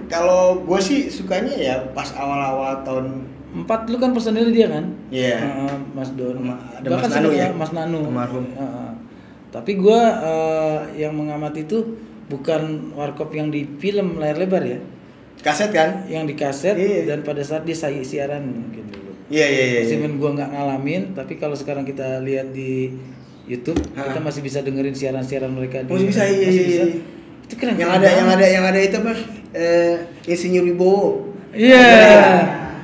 Speaker 1: Kalau gue sih sukanya ya pas awal-awal tahun
Speaker 4: Empat lu kan personil dia kan?
Speaker 1: Iya.
Speaker 4: Heeh, Mas Don.
Speaker 1: Ma- ada
Speaker 4: Bahkan
Speaker 1: Mas Nanu ya?
Speaker 4: Mas Nanu.
Speaker 1: Almarhum.
Speaker 4: Heeh. Tapi gua eh, yang mengamati itu bukan warkop yang di film layar lebar ya,
Speaker 1: kaset kan?
Speaker 4: yang di kaset
Speaker 1: Iya.
Speaker 4: dan pada saat dia si- siaran mungkin dulu.
Speaker 1: Iya iya iya. iya.
Speaker 4: Meskipun gua nggak ngalamin, tapi kalau sekarang kita lihat di YouTube,
Speaker 1: Hah.
Speaker 4: kita masih bisa dengerin siaran-siaran mereka. di-
Speaker 1: Masih bisa iya
Speaker 4: masih
Speaker 1: iya.
Speaker 4: bisa.
Speaker 1: iya.
Speaker 4: Itu keren.
Speaker 1: Yang ada yang ada yang ada itu apa? Eh, Insinyur Wibowo.
Speaker 4: Iya.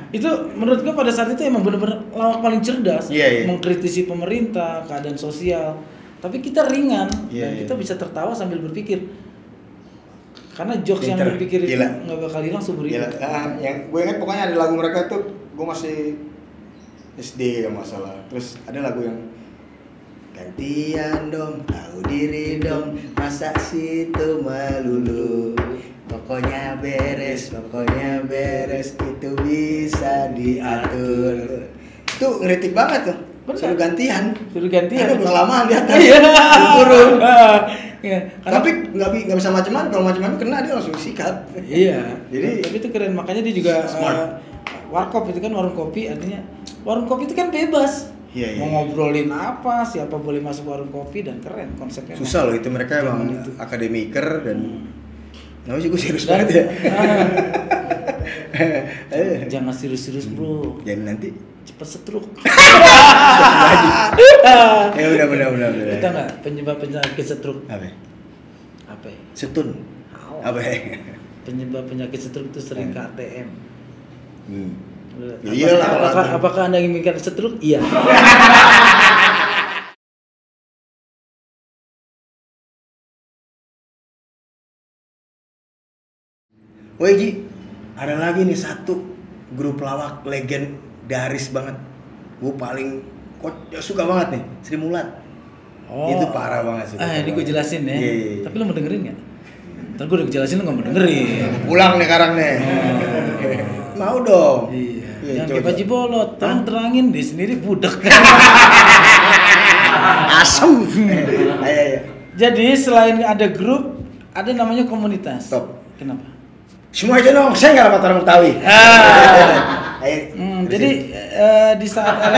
Speaker 4: Itu menurut gua pada saat itu emang bener-bener lawak paling cerdas,
Speaker 1: Iya, iya.
Speaker 4: mengkritisi pemerintah, keadaan sosial. Tapi kita ringan
Speaker 1: Iya,
Speaker 4: dan
Speaker 1: iya.
Speaker 4: kita bisa tertawa sambil berpikir. Karena jokes yang
Speaker 1: Pinter.
Speaker 4: berpikir itu
Speaker 1: Gila.
Speaker 4: nggak bakal hilang seumur hidup.
Speaker 1: Ah, yang gue ingat pokoknya ada lagu mereka tuh gue masih SD ya masalah. Terus ada lagu yang gantian dong, tahu diri dong, masa situ melulu. Pokoknya beres, pokoknya beres itu bisa diatur. Itu ngeritik banget tuh.
Speaker 4: Bener.
Speaker 1: Suruh gantian.
Speaker 4: Suruh gantian.
Speaker 1: Ada kelamaan di atas.
Speaker 4: Iya.
Speaker 1: Turun.
Speaker 4: Karena-
Speaker 1: Tapi nggak nggak bisa macam-macam. Kalau macam-macam kena dia langsung sikat.
Speaker 4: Iya.
Speaker 1: Jadi-
Speaker 4: tapi itu keren makanya dia juga
Speaker 1: Smart.
Speaker 4: eh, warkop itu kan warung kopi artinya warung kopi itu kan bebas.
Speaker 1: Iya, iya.
Speaker 4: Mau ngobrolin apa, siapa boleh masuk warung kopi dan keren konsepnya.
Speaker 1: susah loh itu mereka emang
Speaker 4: itu.
Speaker 1: akademiker dan Nah, sih gue serius
Speaker 4: Dan-
Speaker 1: banget ya.
Speaker 4: Ah, jangan serius-serius bro,
Speaker 1: Jangan nanti.
Speaker 4: cepet setruk.
Speaker 1: Ya udah udah udah udah.
Speaker 4: Kita nggak penyebab penyakit setruk
Speaker 1: Apa?
Speaker 4: apa?
Speaker 1: Setun. Apa?
Speaker 4: Penyebab penyakit setruk itu sering ke ATM.
Speaker 1: Hmm.
Speaker 4: Apakah,
Speaker 1: Ya iyalah, kalau
Speaker 4: apakah,
Speaker 1: ATM.
Speaker 4: apakah anda inginkan setruk? Iya.
Speaker 1: Woi Ji, ada lagi nih satu grup lawak legendaris banget. Gue paling kok suka banget nih, Sri Mulat. Itu parah banget sih.
Speaker 4: Ah,
Speaker 1: parah
Speaker 4: ini gue jelasin ya.
Speaker 1: Iya, iya, iya.
Speaker 4: Tapi lu mau dengerin nggak? Ntar gue udah jelasin lu nggak mau dengerin.
Speaker 1: Pulang nih sekarang nih. Mau dong.
Speaker 4: Iya.
Speaker 1: Iya,
Speaker 4: kayak Baji Bolot, terang terangin di sendiri budek.
Speaker 1: Asem. Ayo ayo.
Speaker 4: Jadi selain ada grup, ada namanya komunitas.
Speaker 1: Stop.
Speaker 4: Kenapa?
Speaker 1: Semua aja dong, saya nggak dapat orang Betawi.
Speaker 4: Ah. Hmm, jadi eh, di saat era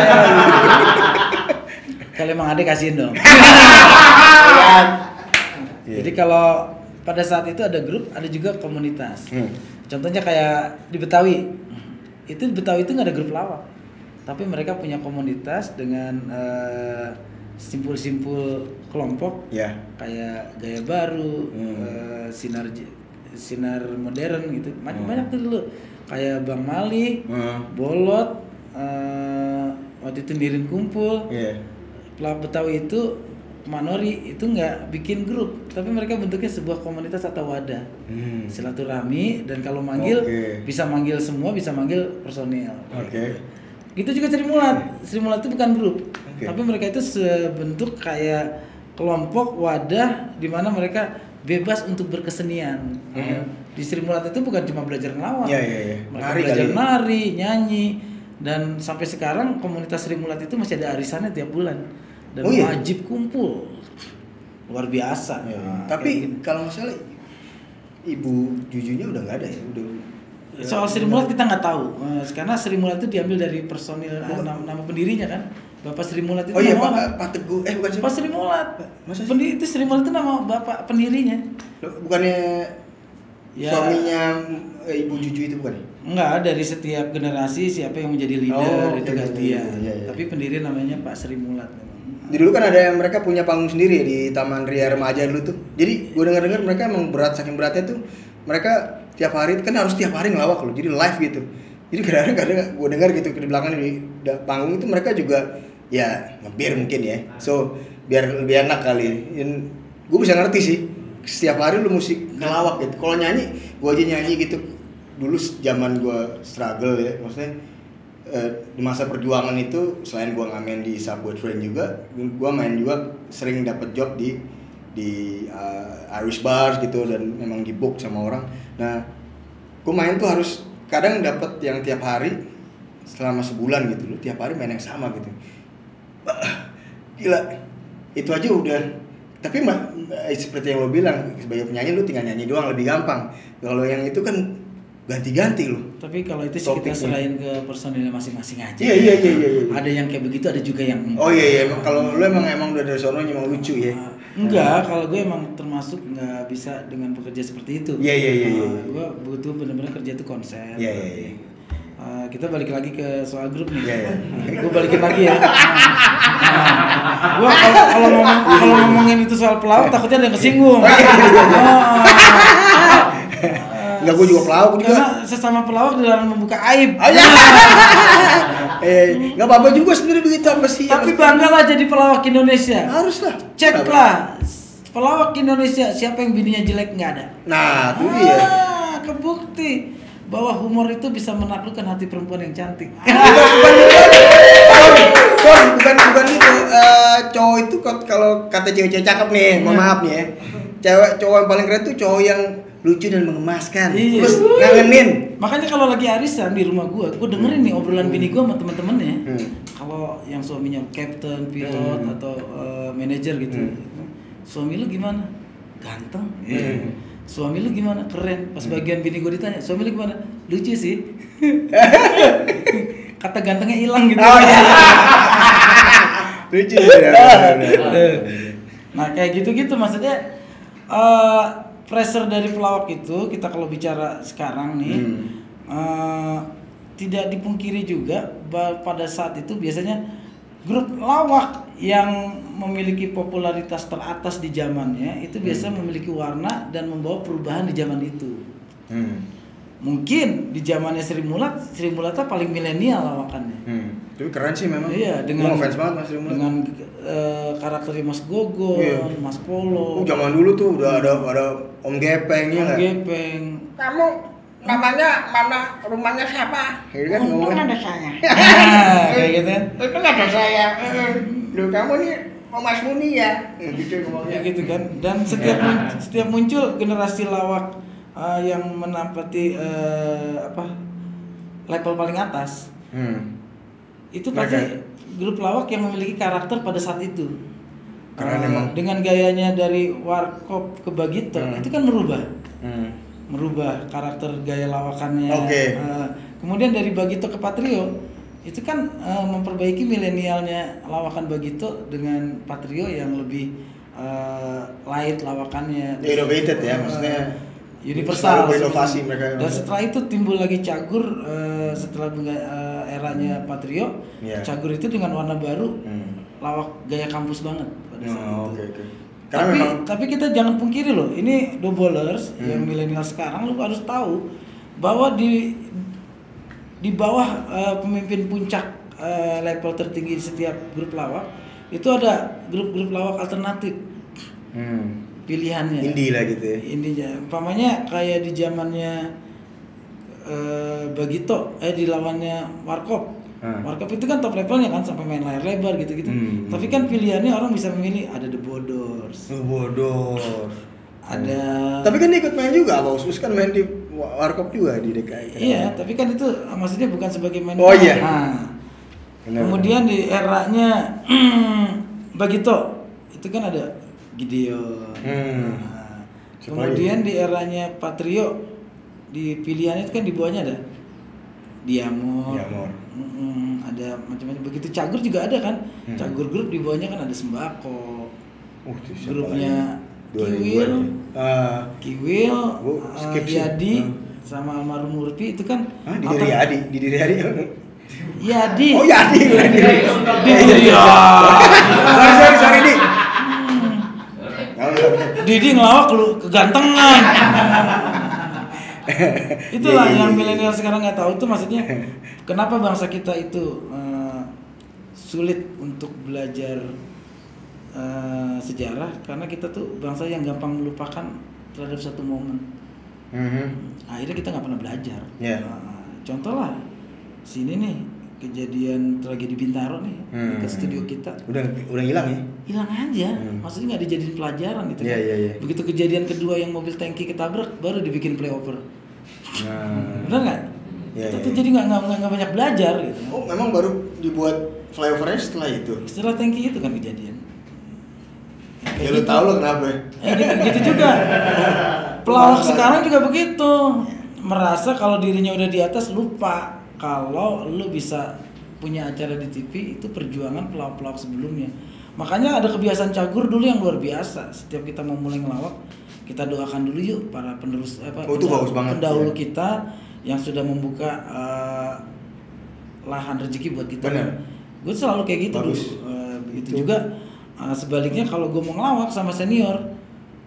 Speaker 4: kalau emang ada kasihin dong.
Speaker 1: Iya.
Speaker 4: Jadi kalau pada saat itu ada grup, ada juga komunitas.
Speaker 1: Hmm.
Speaker 4: Contohnya kayak di Betawi, itu di Betawi itu nggak ada grup lawak, tapi mereka punya komunitas dengan eh, simpul-simpul kelompok
Speaker 1: Ya.
Speaker 4: kayak gaya baru,
Speaker 1: Hmm.
Speaker 4: eh, sinar sinar modern gitu, banyak
Speaker 1: Hmm.
Speaker 4: banyak tuh dulu kayak Bang Mali,
Speaker 1: Hmm.
Speaker 4: Bolot, eh, waktu itu Nirin kumpul,
Speaker 1: Iya.
Speaker 4: Pelawak Betawi itu Manori itu nggak bikin grup, tapi mereka bentuknya sebuah komunitas atau wadah
Speaker 1: Hmm.
Speaker 4: silaturahmi dan kalau manggil
Speaker 1: Oke.
Speaker 4: bisa manggil semua, bisa manggil personil.
Speaker 1: Oke.
Speaker 4: Itu juga Sri Mulat. Sri Mulat itu bukan grup,
Speaker 1: Oke.
Speaker 4: tapi mereka itu sebentuk kayak kelompok wadah di mana mereka bebas untuk berkesenian.
Speaker 1: Hmm.
Speaker 4: Di Sri Mulat itu bukan cuma belajar ngelawak,
Speaker 1: Iya, iya, iya.
Speaker 4: mereka
Speaker 1: Nari
Speaker 4: belajar
Speaker 1: kali.
Speaker 4: nari, nyanyi, dan sampai sekarang komunitas Sri Mulat itu masih ada arisannya tiap bulan dan
Speaker 1: Oh, iya?
Speaker 4: wajib kumpul. Luar biasa.
Speaker 1: Iya, iya.
Speaker 4: Kayak
Speaker 1: Tapi
Speaker 4: gitu.
Speaker 1: kalau salah ibu jujunya udah nggak ada ya, udah.
Speaker 4: Soal Sri Mulat kita nggak tahu, Eh, karena Sri Mulat itu diambil dari personil eh,
Speaker 1: Bukan.
Speaker 4: nama, nama pendirinya kan, Bapak Sri Mulat itu
Speaker 1: Oh iya
Speaker 4: nama
Speaker 1: Pak. Pak Teguh eh bukan?
Speaker 4: Bapak Sri Mulat. Pendiri itu Sri Mulat itu nama bapak pendirinya.
Speaker 1: Bukannya
Speaker 4: Ya.
Speaker 1: suaminya eh, ibu Juju itu bukan? ya?
Speaker 4: Enggak, dari setiap generasi siapa yang menjadi leader
Speaker 1: Oh,
Speaker 4: itu gantian.
Speaker 1: oke, iya, iya.
Speaker 4: Tapi pendiri namanya Pak Sri Mulat.
Speaker 1: Jadi dulu kan ada yang mereka punya panggung sendiri ya di Taman Ria Remaja dulu tuh. Jadi gue dengar-dengar mereka emang berat saking beratnya tuh mereka tiap hari kan harus tiap hari ngelawak loh. Jadi live gitu. Jadi kadang-kadang kadang gue dengar gitu di belakang di panggung itu mereka juga ya ngebir mungkin ya. So biar lebih enak kali. Gue bisa ngerti sih. Setiap hari lu musik ngelawak gitu. Kalau nyanyi, gue aja nyanyi gitu. Dulu zaman gue struggle ya, maksudnya eh, di masa perjuangan itu selain gua ngamen di Subway Train juga, gua main juga sering dapat job di di eh, Irish bars gitu dan memang di book sama orang. Nah, gua main tuh harus kadang dapat yang tiap hari selama sebulan gitu loh, tiap hari main yang sama gitu. Gila, itu aja udah. Tapi eh, seperti yang lo bilang sebagai penyanyi lu tinggal nyanyi doang lebih gampang. Kalau yang itu kan ganti-ganti loh.
Speaker 4: Tapi kalau itu sih kita selain ke personilnya masing-masing aja.
Speaker 1: Iya iya iya iya. iya.
Speaker 4: Ada yang kayak begitu, ada juga yang
Speaker 1: Oh iya iya emang kalau lu emang emang udah dari sononya emang lucu ya.
Speaker 4: Ah, enggak, kalau gue emang termasuk nggak bisa dengan bekerja seperti itu.
Speaker 1: Iya, iya, iya, iya.
Speaker 4: Ah, gue butuh benar-benar kerja itu konsen.
Speaker 1: Iya, iya, iya.
Speaker 4: Eh, kita balik lagi ke soal grup nih.
Speaker 1: Iya, iya.
Speaker 4: gue balikin lagi ya. Nah, gue kalau kalau ngomong kalau ngomongin itu soal pelawak takutnya ada yang kesinggung. Oh.
Speaker 1: Enggak gue juga pelawak juga.
Speaker 4: Karena sesama pelawak dilarang membuka aib.
Speaker 1: Oh iya. eh, enggak apa-apa juga sebenarnya begitu apa sih?
Speaker 4: Tapi banggalah jadi pelawak Indonesia.
Speaker 1: harus lah.
Speaker 4: Ceklah pelawak Indonesia siapa yang bininya jelek nggak ada.
Speaker 1: Nah, itu dia.
Speaker 4: Ah, kebukti bahwa humor itu bisa menaklukkan hati perempuan yang cantik.
Speaker 1: bukan bukan bukan bukan bukan itu Eh, cowok itu kalau kata cewek-cewek cakep nih mohon maaf nih ya cewek cowok yang paling keren tuh cowok yang lucu dan mengemaskan
Speaker 4: Iya.
Speaker 1: terus ngangenin
Speaker 4: Makanya kalau lagi arisan di rumah gua, gua dengerin nih obrolan bini gua sama temen-temennya.
Speaker 1: Hmm.
Speaker 4: Kalau yang suaminya captain, pilot
Speaker 1: Hmm.
Speaker 4: atau eh, manajer gitu. Suami lu gimana? Ganteng. Iya.
Speaker 1: Hmm.
Speaker 4: Suami lu gimana? Keren. Pas bagian bini gua ditanya, "Suami lu gimana?" Lucu sih. Kata gantengnya hilang gitu.
Speaker 1: Oh, iya. lucu ya.
Speaker 4: Nah kayak gitu-gitu maksudnya eh pressure dari pelawak itu kita kalau bicara sekarang nih
Speaker 1: Hmm.
Speaker 4: eh, tidak dipungkiri juga pada saat itu biasanya grup lawak yang memiliki popularitas teratas di zamannya itu biasa memiliki warna dan membawa perubahan di zaman itu.
Speaker 1: Hmm.
Speaker 4: Mungkin di zamannya Sri Mulat, Sri Mulata paling milenial lawakannya.
Speaker 1: Hmm. Tapi keren sih memang.
Speaker 4: Iya, dengan
Speaker 1: ngefans banget Mas Rimul.
Speaker 4: dengan eh, karakternya Mas Gogon,
Speaker 1: Iya.
Speaker 4: Mas Polo,
Speaker 1: Oh, zaman dulu tuh udah ada ada Om Gepeng ya.
Speaker 4: Om
Speaker 1: nggak?
Speaker 4: Gepeng.
Speaker 1: Kamu namanya mana rumahnya siapa? Gitu kan ngomongnya.
Speaker 3: saya.
Speaker 4: Nah, kayak gitu kan.
Speaker 1: Itu ada saya. Lu kamu nih Om Mas Muni ya. Ya, Gitu ngomongnya.
Speaker 4: Kayak gitu kan. Dan setiap mun- setiap muncul generasi lawak eh, yang menampati eh, apa level paling atas,
Speaker 1: Hmm.
Speaker 4: itu pasti grup lawak yang memiliki karakter pada saat itu.
Speaker 1: Keren
Speaker 4: Eh,
Speaker 1: emang.
Speaker 4: Dengan gayanya dari Warkop ke Bagito,
Speaker 1: Hmm.
Speaker 4: itu kan merubah.
Speaker 1: Hmm.
Speaker 4: merubah karakter gaya lawakannya.
Speaker 1: Oke.
Speaker 4: Eh, kemudian dari Bagito ke Patrio itu kan eh, memperbaiki milenialnya lawakan Bagito dengan Patrio yang lebih eh, light lawakannya.
Speaker 1: Innovated ya,
Speaker 4: Eh,
Speaker 1: maksudnya
Speaker 4: universal. sebenarnya.
Speaker 1: mereka.
Speaker 4: Dan setelah itu timbul lagi Cagur eh, setelah eh, eranya Patrio.
Speaker 1: Iya.
Speaker 4: Cagur itu dengan warna baru
Speaker 1: Hmm.
Speaker 4: lawak gaya kampus banget pada saat
Speaker 1: Oh,
Speaker 4: itu.
Speaker 1: oke. Karena
Speaker 4: tapi,
Speaker 1: memang
Speaker 4: tapi kita jangan pungkiri loh, ini doublers
Speaker 1: Hmm.
Speaker 4: yang milenial sekarang lu harus tahu bahwa di di bawah eh, pemimpin puncak eh, level tertinggi di setiap grup lawak itu ada grup-grup lawak alternatif
Speaker 1: hmm,
Speaker 4: pilihannya.
Speaker 1: indie lah gitu ya.
Speaker 4: Indinya, umpamanya kayak di zamannya eh, Bagito, eh di lawannya Warkop.
Speaker 1: Hmm.
Speaker 4: Warkop itu kan top levelnya kan sampai main layar lebar gitu-gitu.
Speaker 1: Hmm.
Speaker 4: Tapi kan pilihannya orang bisa memilih ada The Bodors,
Speaker 1: Oh, bodoh.
Speaker 4: ada
Speaker 1: Tapi kan dia ikut main juga, Bang Usus kan main di Warkop juga di DKI.
Speaker 4: Iya, tapi kan itu maksudnya bukan sebagai main
Speaker 1: Oh, iya.
Speaker 4: Nah,
Speaker 1: Benar,
Speaker 4: kemudian di eranya Bagito itu kan ada Gideon.
Speaker 1: Hmm.
Speaker 4: Nah, kemudian di eranya Patrio di pilihannya itu kan di bawahnya ada Diamor.
Speaker 1: Diamor.
Speaker 4: Mm-mm, ada macam-macam begitu Cagur juga ada kan.
Speaker 1: Hmm.
Speaker 4: Cagur grup di bawahnya kan ada Sembako.
Speaker 1: Uh,
Speaker 4: Grupnya Kiwil.
Speaker 1: ya. Ah,
Speaker 4: Kiwil,
Speaker 1: skip sih.
Speaker 4: Yadi,
Speaker 1: Hmm.
Speaker 4: sama almarhum Murpi itu kan
Speaker 1: ah, di
Speaker 4: alter-
Speaker 1: dari Adi, di dari Adi.
Speaker 4: Yadi.
Speaker 1: Oh, Yadi. Di
Speaker 4: Didi. ya.
Speaker 1: Sorry, sorry, sorry, Di.
Speaker 4: Didi ngelawak lu kegantengan. Itulah
Speaker 1: Iya, iya,
Speaker 4: yang
Speaker 1: iya.
Speaker 4: milenial sekarang nggak tahu itu maksudnya kenapa bangsa kita itu eh, sulit untuk belajar eh, sejarah karena kita tuh bangsa yang gampang melupakan terhadap satu momen.
Speaker 1: Mhm.
Speaker 4: Akhirnya kita nggak pernah belajar.
Speaker 1: Iya.
Speaker 4: Nah, contoh lah sini nih kejadian tragedi Bintaro nih
Speaker 1: Hmm.
Speaker 4: ke studio kita
Speaker 1: Udah udah hilang ya?
Speaker 4: hilang aja
Speaker 1: Hmm.
Speaker 4: maksudnya nggak dijadiin pelajaran itu
Speaker 1: Iya,
Speaker 4: kan.
Speaker 1: iya, iya.
Speaker 4: begitu kejadian kedua yang mobil tangki ketabrak baru dibikin playover
Speaker 1: Nah.
Speaker 4: benar nggak kita
Speaker 1: iya,
Speaker 4: tuh
Speaker 1: iya.
Speaker 4: jadi nggak nggak nggak- nggak banyak belajar gitu
Speaker 1: Oh, memang baru dibuat flyovernya setelah itu.
Speaker 4: setelah tangki itu kan kejadian
Speaker 1: Ya lu tahu lo kenapa? ya?
Speaker 4: Eh, gitu, gitu juga pelawak sekarang juga begitu merasa kalau dirinya udah di atas lupa kalau lu bisa punya acara di TV itu perjuangan pelawak-pelawak sebelumnya makanya ada kebiasaan cagur dulu yang luar biasa setiap kita mau mulai ngelawak kita doakan dulu yuk para penerus apa
Speaker 1: Oh, itu bagus banget,
Speaker 4: pendahulu
Speaker 1: iya.
Speaker 4: kita yang sudah membuka eh, lahan rezeki buat kita.
Speaker 1: Bener.
Speaker 4: Gue selalu kayak gitu
Speaker 1: Bagus.
Speaker 4: dulu. Eh, begitu juga eh, sebaliknya kalau gue mau ngelawak sama senior,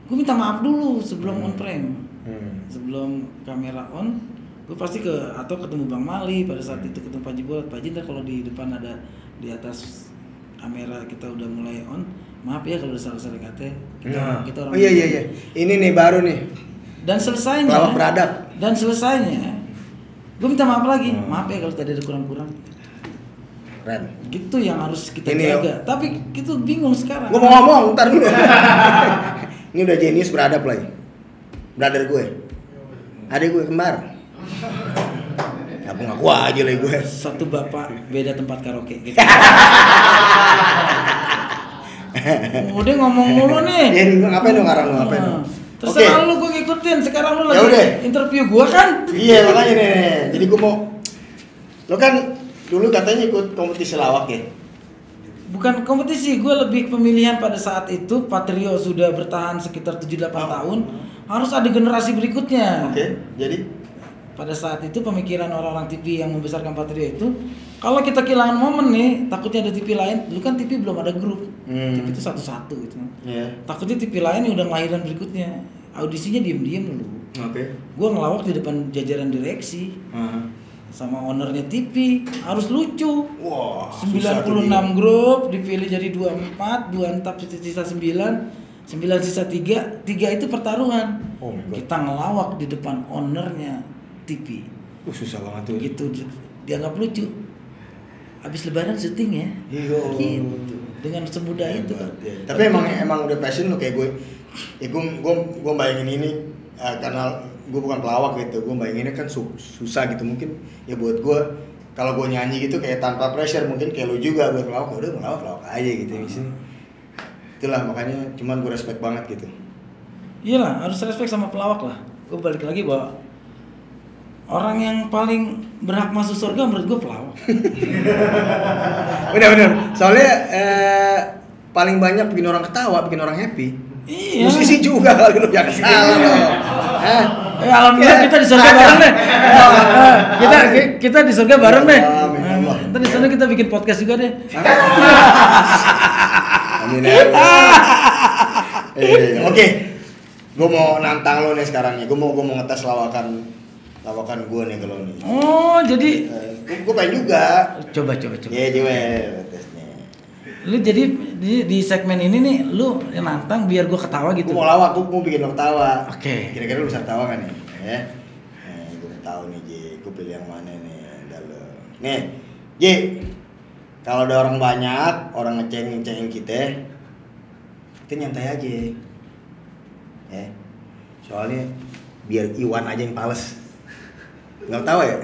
Speaker 4: gue minta maaf dulu sebelum on frame.
Speaker 1: Hmm.
Speaker 4: Sebelum kamera on, gue pasti ke atau ketemu Bang Mali pada saat itu ketemu Pak Jibolat. Pak Ji ntar kalau di depan ada di atas kamera kita udah mulai on, maaf ya kalau udah salah-salah kata. Kita,
Speaker 1: Nah.
Speaker 4: kita orang
Speaker 1: oh iya iya iya. Ini nih baru nih.
Speaker 4: Dan selesainya
Speaker 1: Pelawak beradab.
Speaker 4: Dan selesainya gue minta maaf lagi.
Speaker 1: Hmm.
Speaker 4: Maaf ya kalau tadi ada kurang-kurang.
Speaker 1: Keren.
Speaker 4: Gitu yang harus kita
Speaker 1: Ini,
Speaker 4: jaga. Tapi kita bingung sekarang.
Speaker 1: Gue mau ngomong, ntar dulu. ini udah jenius beradab lagi. Brother gue. Adik gue kembar. Ngaku aja lagi gue.
Speaker 4: Satu bapak beda tempat karaoke gitu. Udah ngomong mulu nih.
Speaker 1: Ya, ngapain dong ngarang lu, ngapain dong?
Speaker 4: Ah, Terserah
Speaker 1: Oke.
Speaker 4: lu gue ngikutin. Sekarang lu
Speaker 1: Ya
Speaker 4: lagi
Speaker 1: udah.
Speaker 4: interview gua kan.
Speaker 1: Iya makanya nih. Jadi gue mau. Lo kan dulu katanya ikut kompetisi lawak ya.
Speaker 4: Bukan kompetisi, gue lebih pemilihan pada saat itu Patrio sudah bertahan sekitar 7-8
Speaker 1: Oh.
Speaker 4: tahun Harus ada generasi berikutnya
Speaker 1: Oke. Jadi
Speaker 4: pada saat itu pemikiran orang-orang TV yang membesarkan Patrio itu kalau kita kehilangan momen nih takutnya ada TV lain dulu kan TV belum ada grup.
Speaker 1: Hmm.
Speaker 4: TV itu satu-satu gitu
Speaker 1: Iya.
Speaker 4: takutnya TV lain yang udah ngelahiran berikutnya. Audisinya diem-diem dulu.
Speaker 1: Oke.
Speaker 4: gue ngelawak di depan jajaran direksi.
Speaker 1: Ah.
Speaker 4: sama ownernya TV harus lucu.
Speaker 1: Susah
Speaker 4: 96
Speaker 1: tuh,
Speaker 4: grup dipilih jadi 24 2 entap sisa 9 9 sisa 3 3 itu pertaruhan.
Speaker 1: Oh my God.
Speaker 4: kita ngelawak di depan ownernya TV
Speaker 1: Uh, susah banget tuh.
Speaker 4: gitu dianggap lucu habis lebaran syuting ya
Speaker 1: Iya.
Speaker 4: gitu dengan semudah itu kan
Speaker 1: Iya. Tapi emang emang udah passion lo kayak gue. Ya gue gue gue bayangin ini eh, karena gue bukan pelawak gitu. Gue bayanginnya kan su- susah gitu mungkin. Ya buat gue kalau gue nyanyi gitu kayak tanpa pressure mungkin kayak lu juga buat pelawak ya udah pelawak pelawak aja gitu di sini. Itulah makanya cuman gue respect banget gitu.
Speaker 4: iyalah harus respect sama pelawak lah gue balik lagi bahwa orang yang paling berhak masuk surga menurut gue pelawak
Speaker 1: Bener bener. Soalnya eh, paling banyak bikin orang ketawa, bikin orang happy.
Speaker 4: Iya.
Speaker 1: Musisi juga kali lu jangan salah?
Speaker 4: Eh, alhamdulillah
Speaker 1: Ya,
Speaker 4: kita di surga bareng deh. Eh, kita kita di surga bareng deh.
Speaker 1: Amin,
Speaker 4: Eh,
Speaker 1: Allah.
Speaker 4: Ntar di sana kita bikin podcast juga deh.
Speaker 1: Amin ya. Eh, Oke, gue mau nantang lo nih sekarang nih. Gue mau gue mau ngetes lawakan lawakan gue nih kalau nih.
Speaker 4: Oh, jadi
Speaker 1: gue pengen juga.
Speaker 4: coba coba coba.
Speaker 1: Iya coba tes nih.
Speaker 4: Lu jadi di, di segmen ini nih lu yang nantang biar gua ketawa
Speaker 1: Gue
Speaker 4: gitu.
Speaker 1: mau lawak, gue mau bikin lo ketawa.
Speaker 4: Oke.
Speaker 1: Kira-kira lu bisa ketawa kan nih? Ya. Nih, gue tahu nih Ji. Gue pilih yang mana nih? Dalam. Nih, Ji. Kalau ada orang banyak, orang ngeceng ngecengin kita, kita nyantai aja. Ya. Soalnya biar Iwan aja yang pales. Nggak tahu ya?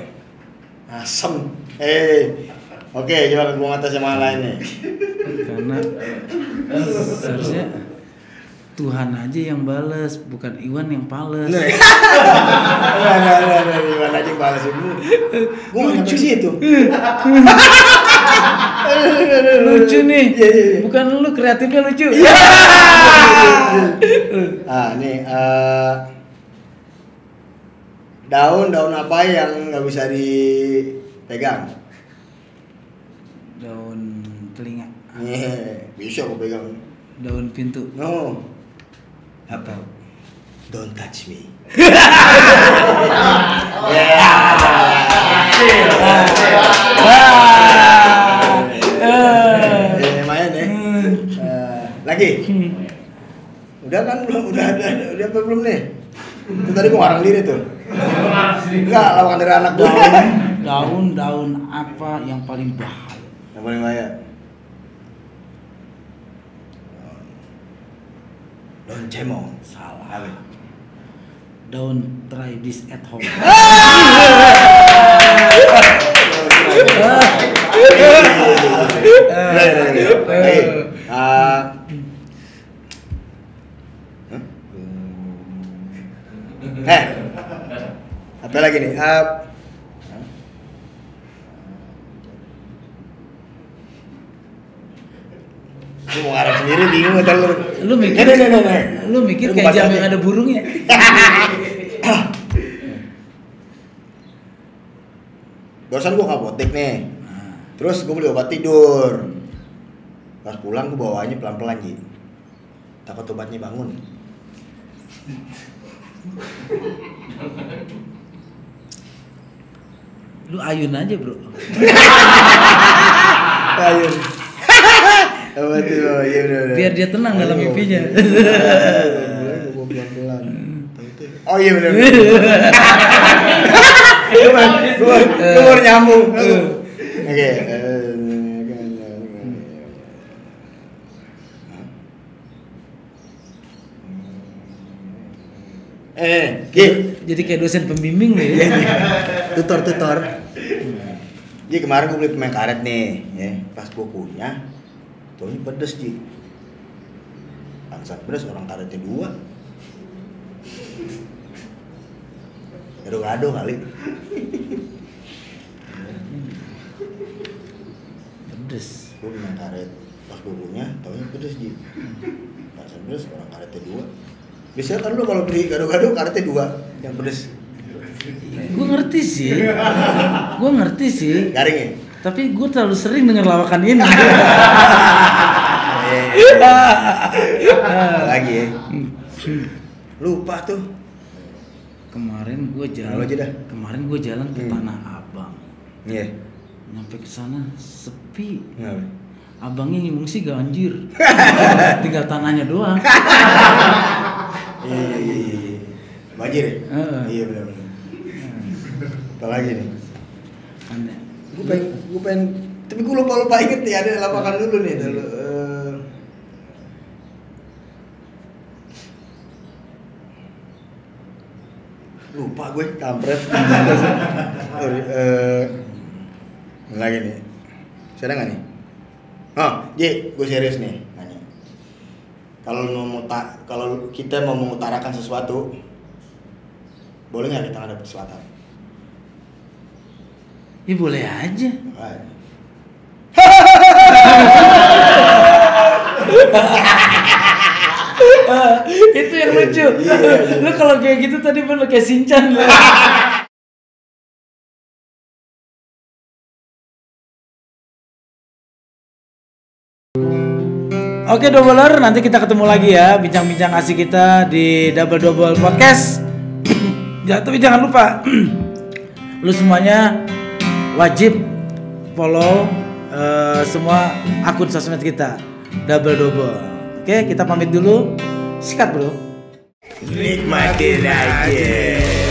Speaker 1: Asem. Eh. Oke, coba gue ngatas yang mana lain nih.
Speaker 4: Karena seharusnya Tuhan aja yang bales, bukan Iwan yang pales.
Speaker 1: Ya? Nah, nah, nah, nah, Iwan aja yang balas itu. Gue mau nyampe situ.
Speaker 4: Lucu nih.
Speaker 1: Iya, iya, iya.
Speaker 4: Bukan lu kreatifnya lucu.
Speaker 1: Ah, nih eh, daun-daun apa yang nggak bisa dipegang?
Speaker 4: Daun telinga,
Speaker 1: Nih, bisa gue pegang.
Speaker 4: daun pintu.
Speaker 1: No,
Speaker 4: Atau
Speaker 1: don't touch me. Eh, ya. Eh, lagi. Udah kan belum udah udah udah apa belum nih? Itu tadi gua ngarang diri tuh. Enggak, lawakan dari anak
Speaker 4: daun daun daun apa yang paling bahaya?
Speaker 1: Yang paling bahaya. Daun cemong.
Speaker 4: Salah.
Speaker 1: Apa?
Speaker 4: Daun try this at home.
Speaker 1: Eh. Apa lagi nih? Ah. Lu mau ngarang sendiri bingung ntar lu.
Speaker 4: Lu mikir,
Speaker 1: Nih, nih, nih, nih.
Speaker 4: lu mikir
Speaker 1: Lu
Speaker 4: kayak jam yang ada burungnya.
Speaker 1: Barusan gua ngapotek nih. terus gue beli obat tidur pas pulang gue bawanya pelan pelan ji takut obatnya bangun
Speaker 4: Lu ayun aja, Bro.
Speaker 1: oh, iya udah udah
Speaker 4: Biar dia tenang dalam mimpinya.
Speaker 1: oh iya benar gue gue nyambung oke eh Ki
Speaker 4: Jadi kayak dosen pembimbing lu
Speaker 1: Iya,
Speaker 4: ya.
Speaker 1: tutor tutor Ji kemarin gue beli permen karet nih ya. Pas gue kunyah tuanya pedes Ji. Bangsat pedes orang karetnya dua. Gado-gado kali.
Speaker 4: Pedes.
Speaker 1: gue permen karet pas gue kunyah taunya pedes Ji. Bangsat pedes orang karetnya dua biasanya kan lu kalau beli gado-gado karetnya dua yang pedes
Speaker 4: Gue ngerti sih. Gue ngerti sih.
Speaker 1: garing ya
Speaker 4: Tapi gue terlalu sering denger lawakan ini.
Speaker 1: lagi ya lupa tuh
Speaker 4: kemarin gue jalan.
Speaker 1: Aja dah.
Speaker 4: Kemarin gue jalan ke
Speaker 1: Hmm.
Speaker 4: Tanah Abang.
Speaker 1: iya
Speaker 4: Nyampe ke sana sepi.
Speaker 1: Kenapa?
Speaker 4: Abangnya ngungsi ganjir. Tinggal tanahnya doang.
Speaker 1: Iya iya iya iya. iya. Banjir ya?
Speaker 4: Heeh.
Speaker 1: Iya benar benar. Apa lagi nih?
Speaker 4: Aneh.
Speaker 1: Gue pengen, gue pengen, tapi gue lupa lupa inget nih ada lapangan dulu nih dulu. eh. lupa gue kampret. Sorry, eh, lagi nih. Saya nggak nih? Oh, Ji, gue serius nih. Kalau mau muta, kalau kita mau mengutarakan sesuatu, boleh nggak kita ngadep ke selatan?
Speaker 4: Ya boleh aja. Itu yang lucu.
Speaker 1: Iya,
Speaker 4: lu kalau kayak gitu tadi bener kayak Sinchan Oke Doubler, nanti kita ketemu lagi ya bincang-bincang asik kita di Double Double Podcast. ya, tapi jangan lupa lu semuanya wajib follow eh, semua akun sosmed kita Double Double. Oke, kita pamit dulu. Sikat, Bro.
Speaker 1: Nikmatin aja.